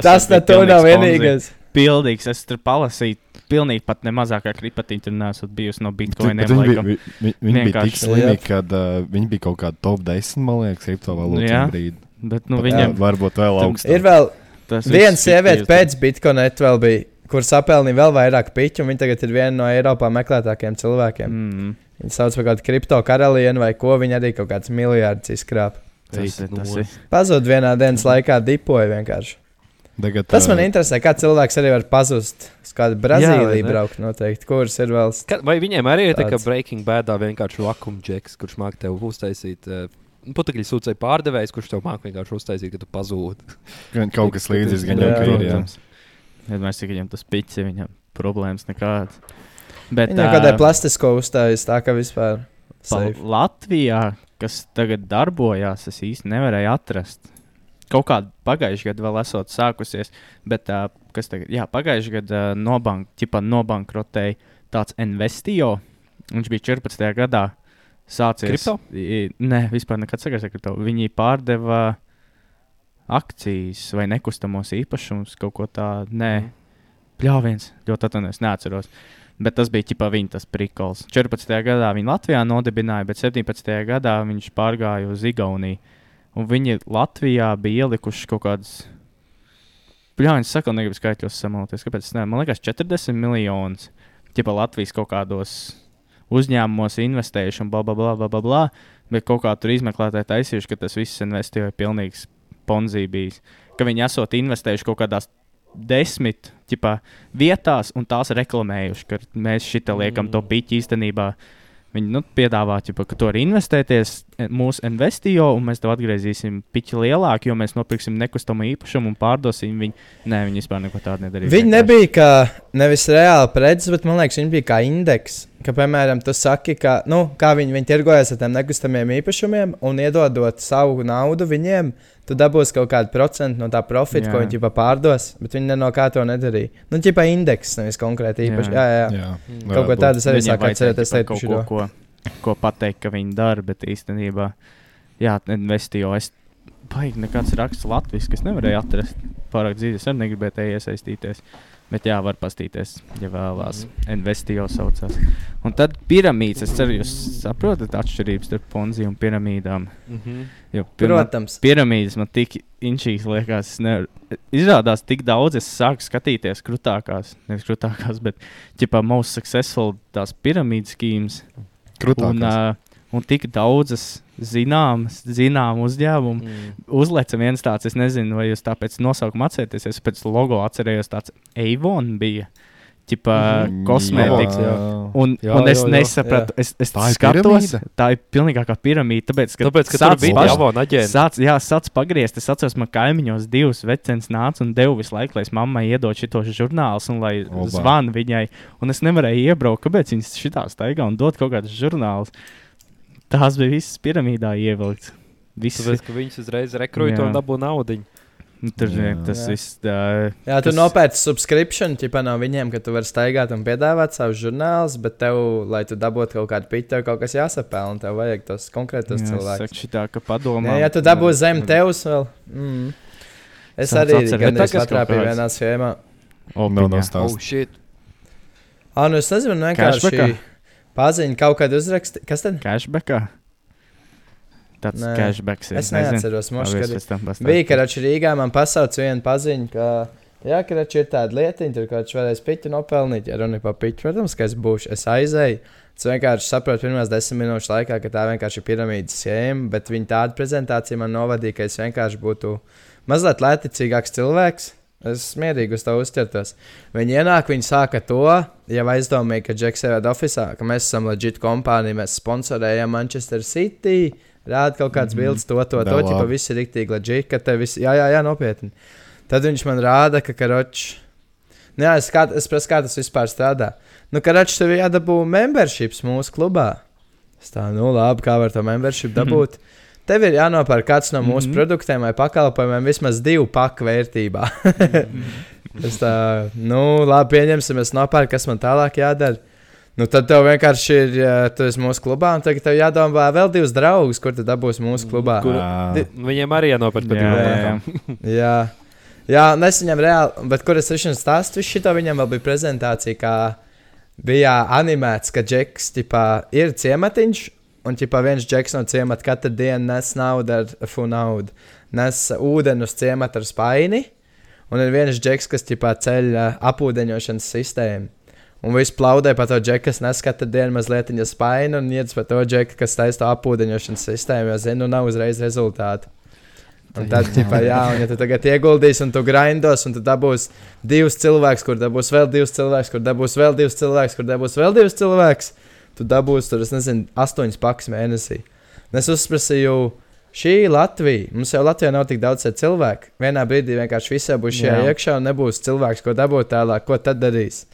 tas ne tu nav vienīgais. Pilnīgs. Es tur palasīju. Pilnīgi pat ne mazākā kripatiņa tur nesot bijusi no bitkoiniem. Viņi vi- vi- viņi bija tik slimi, ka uh, viņi bija kaut kāda top 10, man liekas, kriptovalūtu Jā. brīdī. Bet nu, viņiem jā, varbūt vēl augstāk. Ir vēl tas viena sieviete pēc Bitcoinēt vēl bija, kur sapelnīja vēl vairāk piķu, un viņa tagad ir viena no Eiropā meklētākajiem cilvēkiem. Mm, Viņa sauc par kādu kripto karalieni vai ko, viņa arī kaut kāds miljardus izkrāpa. tas ir. Tas ir. Pazud vienā dienas laikā, dipoja vienkārši. Tagad, Tas man interesē, kā cilvēks arī var pazust. Uz kādu Brazīliju braukt noteikti, kuras ir vēl. Ka- Vai viņiem arī ir tā kā Tāds. Breaking Badā vienkārši vakuum džeks, kurš māk tev uztaisīt? Uh, Putekļi sūdzēja pārdevējs, kurš tev māk vienkārši uztaisīt, ka tu pazūdi. gan Kaut kas līdzīgs, gan jau ir. Vienmēr cik viņam tas pici, viņam problēmas nekādas. Bet Viņa ā, kādai plastisko uzstājas, tā ka vispār. Latvijā, kas tagad darbojās, es īsti nevarēju atrast. Kaut kāda pagājušā gada vēl esot sākusies, bet uh, kas tagad, jā, pagājušā gada uh, nobank, nobankrotēja tāds Investijo. Viņš bija 14. gadā sācies. Kripto? Nē, vispār nekad sakarā ar kripto. Viņi pārdeva akcijas vai nekustamos īpašumus, kaut ko tādu. Nē, pļāviens, ļoti atvainojos, neatceros. Bet tas bija ķipā viņa tas prikols. 14. gadā viņi Latvijā nodibināja, bet 17. gadā viņš pārgāja uz Igauniju. Un viņi Latvijā bija ielikuši kaut kādas. Jā, viņš saka, negribu skaitļos samalties. Kāpēc? nevaru? Man liekas, 40 miljonus. Ķipā Latvijas kaut kādos uzņēmumos investējuši un bla, bla, bla, bla, bla, bla. Bet kaut kā tur izmeklētāji taisījuši, ka tas viss investēja pilnīgs ponzī bijis. Ka viņi esot investējuši kaut kādās desmit ķipā, vietās un tās reklamējuši, ka mēs šitā liekam to piķi īstenībā. Viņi nu, piedāvā, ķipa, ka tu vari investēties e, mūsu investijo, un mēs tev atgriezīsim piķi lielāku, jo mēs nopirksim nekustamo īpašumu un pārdosim viņu. Nē, viņi vispār neko tādu nedarīja. Viņi vienkārši. nebija kā nevis reāli preces, bet man liekas, viņi bija kā indeks. Ka, piemēram, tu saki, ka, nu, kā viņi, viņi tirgojas ar tiem nekustamiem īpašumiem un iedodot savu naudu viņiem, tu dabūsi kaut kādu procentu no tā profita, Jā. ko viņi ģipa, pārdos. Bet viņi ne no kā to nedarīja. Nu, ģipa indeks, nevis konkrēti īpaši. Jā, jā. jā. Jā, Kaut ko tādu es arī vajadzēja atcerēties. kaut ko, ko, ko pateikt, ka viņi dara, bet īstenībā, jā, investijo. Es baigi nekāds raksts latviešu, kas nevarēja atrast pārāk dzīves, arī negribēju tajā iesaistīties. Bet jā, var pastīties, ja vēlās. Investijo saucās. Un tad piramīdas, es ceru, jūs saprotat atšķirības starp ponzi un piramīdām. Mhm. Jo pirmā, Protams. piramīdas man tik inčīgas liekas. nevaru- Izrādās, tik daudz es sāku skatīties krūtākās, nevis krūtākās, bet ķipā most successful tās piramīdas schēmas. Un, Krūtākās. uh, un tik daudzas zināmas, zinām uzņēmumu. Mm. Uzlieca viens tāds, es nezinu, vai jūs tāpēc nosaukumu atcerieties. Es pēc logo atcerējos, tāds Avon bija. Ķipā Mhm. kosmētikas. Jā. Un, Jā, un es jā, jā. nesapratu, es, es Tā ir skatos, piramīda? tā ir pilnīgākā piramīda. Tāpēc, ka, Tāpēc, ka tur sāc bija paš- Javona aģents. Sāc, jā, sāc pagriezt. Es atceros, man kaimiņos divas vecens nāca un deva visu laiku, lai es mammai iedod šitos žurnālus un lai zvanu viņai. Un es nevarēju iebraukt, kāpēc viņas šitā staigā un dot kaut kādus žurnālus. Tās bija visas piramīdā ievilktas. Visas, Tāpēc, ka viņus uzreiz rekrutē un dabū naudu. Nu, tur Jā. tas Jā. viss. Tā, Jā, tu Tas- nopērci subscription, tipā no viņiem, ka tu vari staigāt un piedāvāt savus žurnālus, bet tev, lai tu dabūtu kaut kādu pitu, tev kaut kas jāsapēl, un tev vajag tos konkrētos cilvēkus. saku šitā, ka padomā. Jā, ja tu dabūsi zem tevs vēl. Mm. Es Sāc arī gandrīz patrāpīju vienā schēmā. Nav Opiņā. no Oh, stāsta. shit. Ah, nu es nezinu, vienkārši Cashbackā? Paziņu kaut kādu uzrakstu. Kas tad? Cashbackā. tāds Nē. cashbacks. ir, Es neatceros, es kad bija karačs Rīgā. Man pasauc viena paziņa, ka, jā, karačs ir tāda lietiņa, tur karačs varēs piķu nopelnīt. Ja runa ir par piķu, protams, ka es būšu. Es aizēju. Es vienkārši saprotu, pirmās desmit minūšu laikā, ka tā vienkārši ir piramīdas schēma, bet viņa tāda prezentācija man novadīja, ka es vienkārši būtu mazliet lētīgāks cilvēks. Es mierīgi uz to uzķertos. Viņi ienāk, viņi sāka to, jau aizdomīgi, ka Džeks ir oficiālā, ka mēs esam leģit kompānija, mēs sponsorējam Manchester City. Rāda kaut kāds bildes, to, to, to, labi. viss ir rīktīgi leģit, ka te viss, jā, jā, jā, nopietni. Tad viņš man rāda, ka karoči. Nu, jā, es, kā, es prasu, kā tas vispār strādā. Nu, karoči, tev jādabū memberships mūsu klubā. Es tā, nu, labi, kā var to membership dabūt. Tev ir jānopērk kāds no mūsu mm Mhm. -hmm. produktiem vai pakalpojumiem vismaz divu paku vērtībā. es tā, nu, labi, pieņemsim, es nopērku, kas man tālāk jādara. Nu, tad tev vienkārši ir, tu esi mūsu klubā, un tagad tev jādomā vēl divus draugus, kur tu dabūsi mūsu klubā. Kur- Di- Viņiem arī jānopērk par Jā, divām jā, lietām. Jā, jā un es viņam reāli, bet kur es viņam stāstu, visu šito viņam vēl bija prezentācija, kā bija animēts, ka Džeks ķipā, ir ciematiņš, un ķipā, viens Džeks no ciemata katru dienu nes naudu ar fu naudu, nes ūdeni uz ciemata ar spaini, un ir viens Džeks, kas ķipā, ceļ ā, apūdeņošanas sistēmu. Un viss plaudē par to džeku, kas nes katru dienu mazliet viņa spaini, un iedz par to džeku, kas taisa to apūdeņošanas sistēmu, jo zinu, nav uzreiz rezultātu. Un tad, ģipā, jā, un ja tu tagad ieguldīsi, un tu grindos, un tu dabūsi divus cilvēkus, kur dabūs vēl divus cilvēkus, kur dabūs vēl divus cilvēkus, kur dabūs vēl divus cilvēkus, tu dabūsi tur, es nezinu, astoņas pakas mēnesī. Un es uzprasīju, šī Latvija, mums jau Latvijā nav tik daudz cilvēku. Vienā brīdī vienkārši visā būs šajā Jā. iekšā, un nebūs cilvēks, ko dabūt tālāk, ko tad darīs.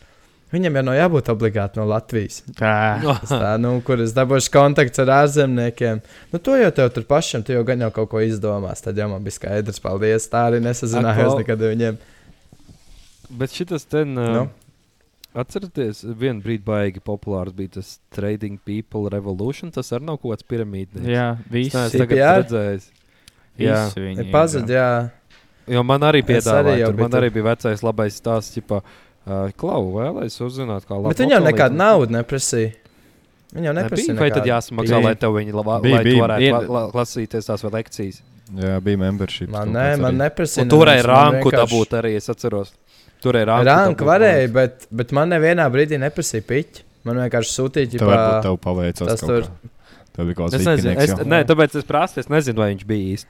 Viņam jau nav jābūt obligāti no Latvijas. Tā. Tā, nu, kur es dabūšu kontakts ar ārzemniekiem. Nu, to jau tev tur pašam, tu jau gan jau kaut ko izdomās. Tad jau man bija skaidrs, paldies. Tā arī nesazinājos nekad ar viņiem. Bet šis ten. Uh, Nu? Atcerieties, vienā brīdī baigi populārs bija tas Trading People Revolution. Tas arī nav kaut kāds piramīds. Jā, viss CPR? tagad redzēju. Jā, visi viņi ir, Pazud, jā. jo man arī arī piedāvāja. jau tur Man tur. arī bija vecais labais stāsts, ka uh, Klau vēlēs uzzināt, kā labi. Bet viņi jau nekādu naudu neprasīja. Viņi jau neprasīja. Vai tad jāsamaksā, Bija. lai tev viņi labā, Bija, lai tu bija. varētu Ir- la, la, lasīties tās lekcijas? Jā, bija membership. Man, nē, man neprasīja. Viņas, man ranku vienkārši- dabūt arī, es atceros. Turēja ranku. Ranku dabūt, varēja, bet, bet man nevienā brīdī neprasīja piķi. Man vienkārši sūtīja, varbūt ģipā, tev paveicās. tas kaut tur- bija kaut Es kāds nezinu, es, jau. nē, tāpēc es prasu, es nezinu, vai viņš bija īsti.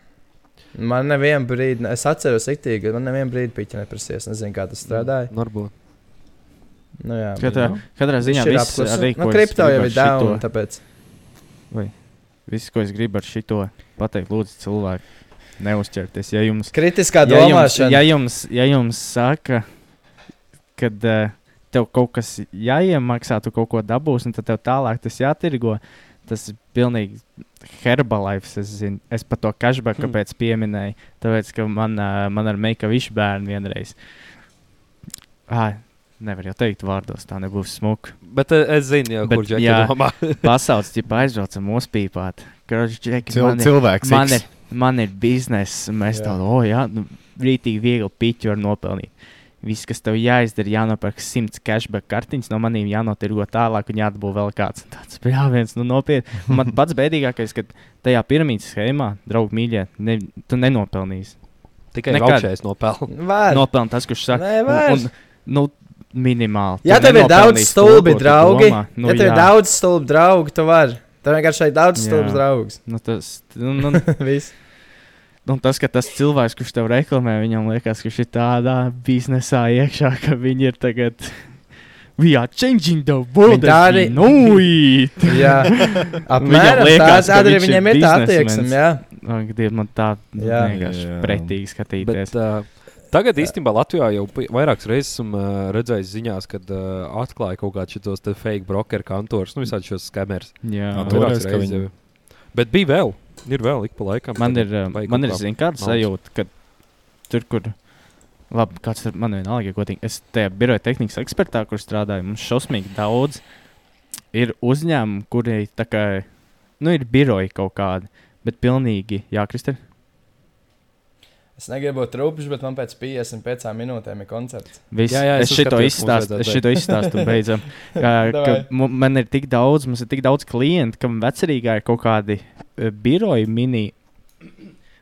man nevienā brīdī, es atceros, iktīgi, man nevienā brīdī piķi neprasīja. Es nezinu, kā tas strādāja. Varbūt. Nu, jā, Katrā, nu, katrā ziņā viņš ir viss apklusis. arī, Nu, ko es kripto jau ir ar šito- down, tāpēc. Viss, ko es gribu ar šo pateikt, lūdzu, cilvēki, neuzķerties. Ja jums, Kritiskā ja jums, domāšana. ja jums, ja jums saka, ka uh, tev kaut kas jāiemaksā, tu kaut ko dabūsi, un tad tev tālāk tas jātirgo, tas ir pilnīgi herbalife. Es, zinu. es pat to cashback Hmm. kāpēc pieminēju. Tāpēc, ka man, uh, man ar meika višu bērnu vienreiz. Ah, nevar jau teikt vārdos, tā nebūs smuka. Bet eh, es zinu, jau, Bet, kur Džeki jā. domā. Pasaules tipā aizbraucam mūsu pīpāt. Kroģis, Džeki, Cil, man ir, cilvēks. man X. ir, man ir bizness, un mēs tādu, oh, jā, nu, rītīgi viegli piķu var nopelnīt. Viss, kas tev jāizdara, jānopērk simts cashback kartiņas, no maniem jānotirgo tālāk, un jādabū vēl kāds. Un Tāds bija viens, nu, nopietni. Un Man pats bēdīgākais, ka tajā piramīdas schēmā, draugi mīļie, ne, tu nenopelnīsi. Tikai nopelns. Var. Nopelnīt tas, kurš saka, Nē, var. un, nu, minimāli. Ja tev ir daudz stulbi draugi, nu, ja tev ir jā. daudz stulbi draugi, tu vari. Tev vienkārši ir daudz Jā. stulbus draugus. Nu, tas, nu, nu, Viss. Nu, tas, ka tas cilvēks, kurš tev reklamē, viņam liekas, ka viņš ir tādā biznesā iekšā, ka viņi ir tagad. We are changing the world. Tā arī- Nu, it. Jā, apmēram liekas, tā, arī viņam ir tā attieksme. Jā, Dievs, man tā Jā. vienkārši Jā. pretīgi skatīties. Bet, uh, tagad īstenībā Latvijā jau vairākas reizes esmu uh, redzējis ziņās, kad uh, atklāja kaut kādus šos te fake brokeru kantorus, nu visādi šos skamers. Jā, reizes viņi- jau. Bet bija vēl. Ir vēl ik pa laikam. man ir, vajag man ir kā zin, kāda malts. sajūta, ka tur, kur. Labi, kāds ir man vienalga, ko teikt. Es tajā biroja tehnikas ekspertā, kur strādāju, mums šausmīgi daudz ir uzņēmumi, kuri tā kā, nu, ir biroji kaut kādi, bet pilnīgi, jā, Kristē. es negribu būt rupjš, bet man pēc 55 minūtēm ir koncerts. Viss, Jā, jā, es es šito izstāstu, es šito izstāstu beidzam. Kā, ka man ir tik daudz, mums ir tik daudz klientu, kam vecerīgā ir kaut kādi eh, biroji mini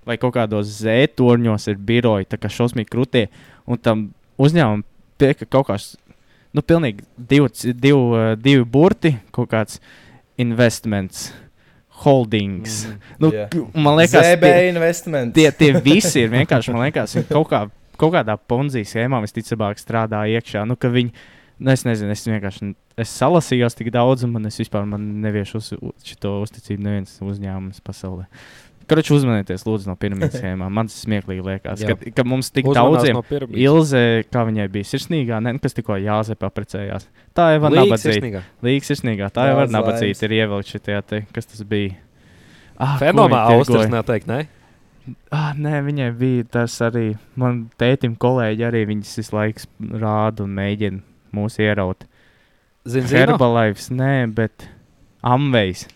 vai kaut kādos zētorņos ir biroji, tā kā šausmīgi krūtie. Un tam uzņēmumam pieka kaut kāds, nu, pilnīgi divi, divi, eh, divi burti, kaut kāds investments, holdings. Mm, nu, k- man liekas, tie, investment. tie, tie visi ir vienkārši, man liekas, ir kaut, kā, kaut kādā ponzī schēmā visticamāk strādā iekšā. Nu, ka viņi, nu, es nezinu, es vienkārši es salasījos tik daudz, un man es vispār man neviešu uz, šo uzticību neviens uzņēmums pasaulē. Kroči, uzmanieties, lūdzu, no piramīdas schēmām. Man tas smieklīgi liekas, ka, ka mums tik daudziem no. Ilze, kā viņai bija sirsnīgā, ne, kas tikko jāze paprecējās. Tā jau var nabadzīt. Līga sirsnīgā, tā jau var nabadzīt, ir ievilkt šitajā te, kas tas bija. Ah, Austrijas tirgoja? noteikti, ne? Ah, nē, viņai bija tas arī. Man tētim kolēģi arī viņas visu laiku rāda un mēģina mūs ieraut. Zini, zini. Herbalife, nē, bet Amvejs.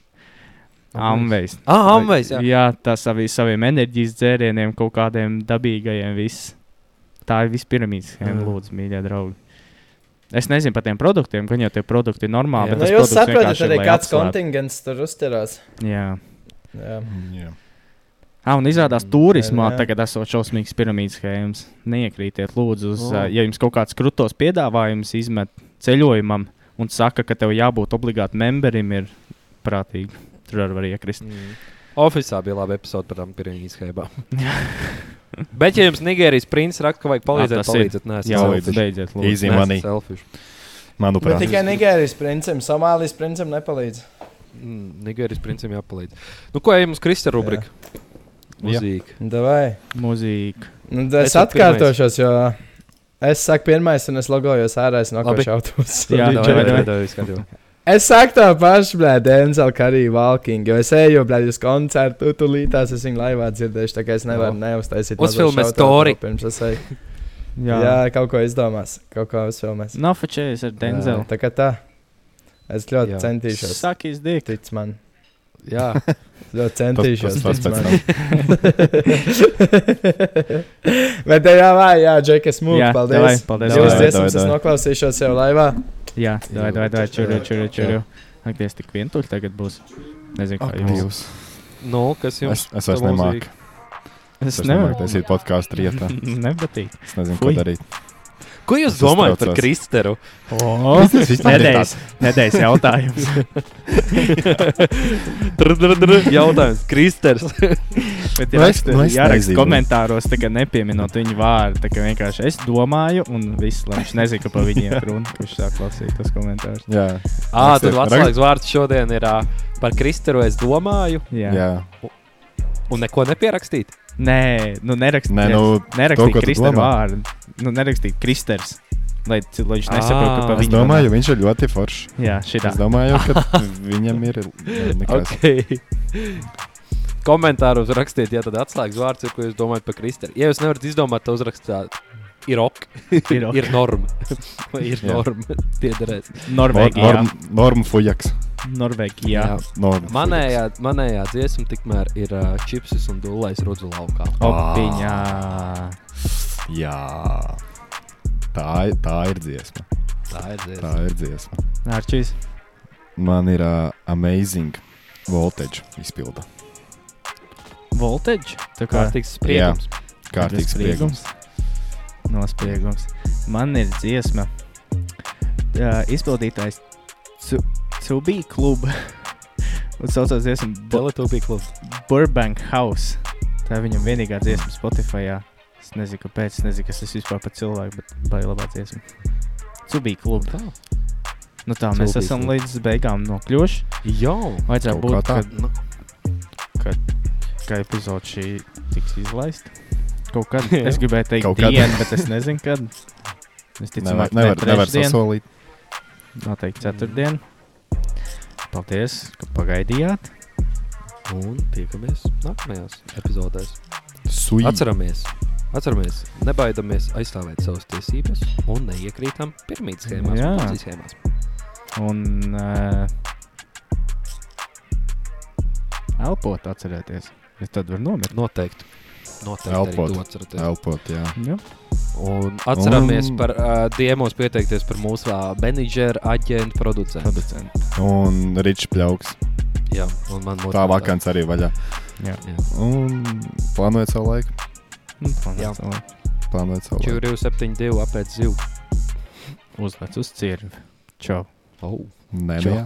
Amvejs. Ah, Amvejs, jā. jā, tas arī saviem enerģijas dzērieniem, kaut kādiem dabīgajiem. Viss. Tā ir vispirmīs schēma, Mm. lūdzu, mīļie draugi. Es nezinu par tiem produktiem, gan jau tie produkti ir normāli. Jā. bet Nu, tas jūs saprotat arī, kāds atslābtu. kontingents tur uzturās. Jā. Jā. Jā. Ah, un izrādās, Mm, turismā jā. tagad esot šausmīgs piramīdas schēmas. Neiekrītiet, lūdzu, uz, oh. ja jums kaut kāds krūtos piedāvājums izmet ceļojumam un saka, ka tev jābūt obligāti memberim, ir prātīgi. Tur arī var iekrist. Mm. Oficiālā bija laba epizode par tām piramīdas schēmām. Bet, ja jums Nigērijas princis raksta, ka vajag palīdzēt, tas ir. palīdziet. Nē, Jā, lūdzu, beidziet. Lūdzu. Money. Selfish. Bet Manuprāt, tikai Nigērijas princam, Somālijas princam nepalīdz. Mm, Nigērijas princim jāpalīdz. Nu, ko ejam uz Krista rubrika? Jā. Mūzika. Davai. Mūzika. Nu, es Es atkārtošos, jo es saku pirmais, un es logojos ārā, es Labi. nokāpšu autobusu. Jā, Davai, davai, davai, davai. davai, skatījos. Es saku tā pašu, blēd, Denzel, kā arī Walking, jo es eju, blēd, uz koncertu, tu lītās, es viņu laivā dzirdēšu, tā kā es nevaru Jā. neuztaisīt. Uzfilmē mazo shoutout story. Pirms es eju. Jā, Jā, kaut ko izdomās, kaut ko uzfilmēs. nav fačējas ar Denzelu. Tā kā tā. Es ļoti Jā. centīšos. Sakīs, dik. Tic man. Jā, ļoti centīšos. tas tic pēc man. Bet tā jā, vai, jā, Džekas mūks, Jā, paldies. davai, paldies. Jūs dziesmas, es noklausīšos jau laivā. Jā, davai, davai, davai, čuru, čuru, čuru. Ak, tie tik vientuļi tagad būs. Nezinu, kā jums. Jūs. nu, kas jums? Es, es vairs nemāku. Es Es nemāku nevaru. taisīt podkāstu rietā. Nepatīk. Es nezinu, ko darīt. Ko jūs Es domājat par uztraucos. Kristeru? O, nedēļas, nedēļas jautājums. Tur ir jautājums. Kristers. Bet Nu, ja es- raksta, nu, es jāraksta nezinu. komentāros, tā kā nepieminot viņu vārdu. Tā kā vienkārši es domāju, un viss, lai viņš nezina, ka pa viņiem ir runa, ka viņš sāk lasīt tos komentārus. Jā, Ā, tad atslēgas vārds šodien ir ā, par Kristeru. Es domāju, Jā. jā. Un neko nepierakstīt. Nē, nu nerakstīt. Nē, nu, nerakstīt to, domā. vārdu. Nu, nerakstīt Kristers. Lai, lai viņš nesaprot, ka pa Ā, Es viņu domāju, viņš ir ļoti foršs. Jā, šitā. Es domāju, ka viņam ir nekas. Okay. Komentāros rakstiet, ja tad atslēgas vārds ir, ko jūs domājat par Kristeru. Ja jūs nevarat izdomāt, tad uzrakstīt. Ir ok, Ir ok. ir norma. Vai ir norma. Piederēs. Norvēģijā. Norm, norm fujaks. Norvēģijā. Norm Manējā, manējā dziesma tikmēr ir uh, čipsis un dūlais rudzu laukā. Opiņā. Jā. Tā, ir- tā ir dziesma. Tā ir dziesma. Tā ir dziesma. Arčīs. Man ir uh, amazing voltage izpilda. Voltage. Tā kā Kārtīgs spriegums. Kārtīgs spriegums. Nospiegums. Man ir dziesma. Uh, izpildītājs Cubī kluba. Un saucās dziesma Bu- Teletubī klubs. Burbank House. Tā ir viņam vienīgā dziesma Spotify. Es nezinu, kāpēc. Es nezinu, kas tas vispār par cilvēku, bet baigi labā dziesma. Cubī kluba. Nu tā, mēs Cubī esam kluba. līdz beigām nokļuvuši. Jā. Vajadzētu būt, kā tā. kad, Nu, ka epizode šī tiks izlaista. Kaut kad. es gribēju teikt, Kaut kad. dienu, bet es nezinu, kad. Es ticu, Nevar, ka nevar, nevar sasolīt. Noteikti ceturtdien. Paldies, ka pagaidījāt. Un tiekamies nākamajās epizodēs. Sui. Atceramies, atceramies, nebaidamies aizstāvēt savas tiesības un neiekrītam piramīdas schēmās, Jā. un Ponzi schēmās. Un uh, elpot, atcerieties. Es tad varu nomirt. Noteikti. Noteikti Elpot. arī to atceraties. Elpot, jā. Ja? Un atceramies Un- par uh, diemos pieteikties par mūsu menedžeru, aģentu, producentu. Producenti. Un Ričs Pļauks. Jā, un man Tā vakants arī vaļā. Jā, Jā. Un plānojot savu laiku. nu, tā Jā. nav Plānojot savu laiku. 472 apēc zivu. uzlec uz cirvi. Čau! Oh. Nē, Čau. nu jā.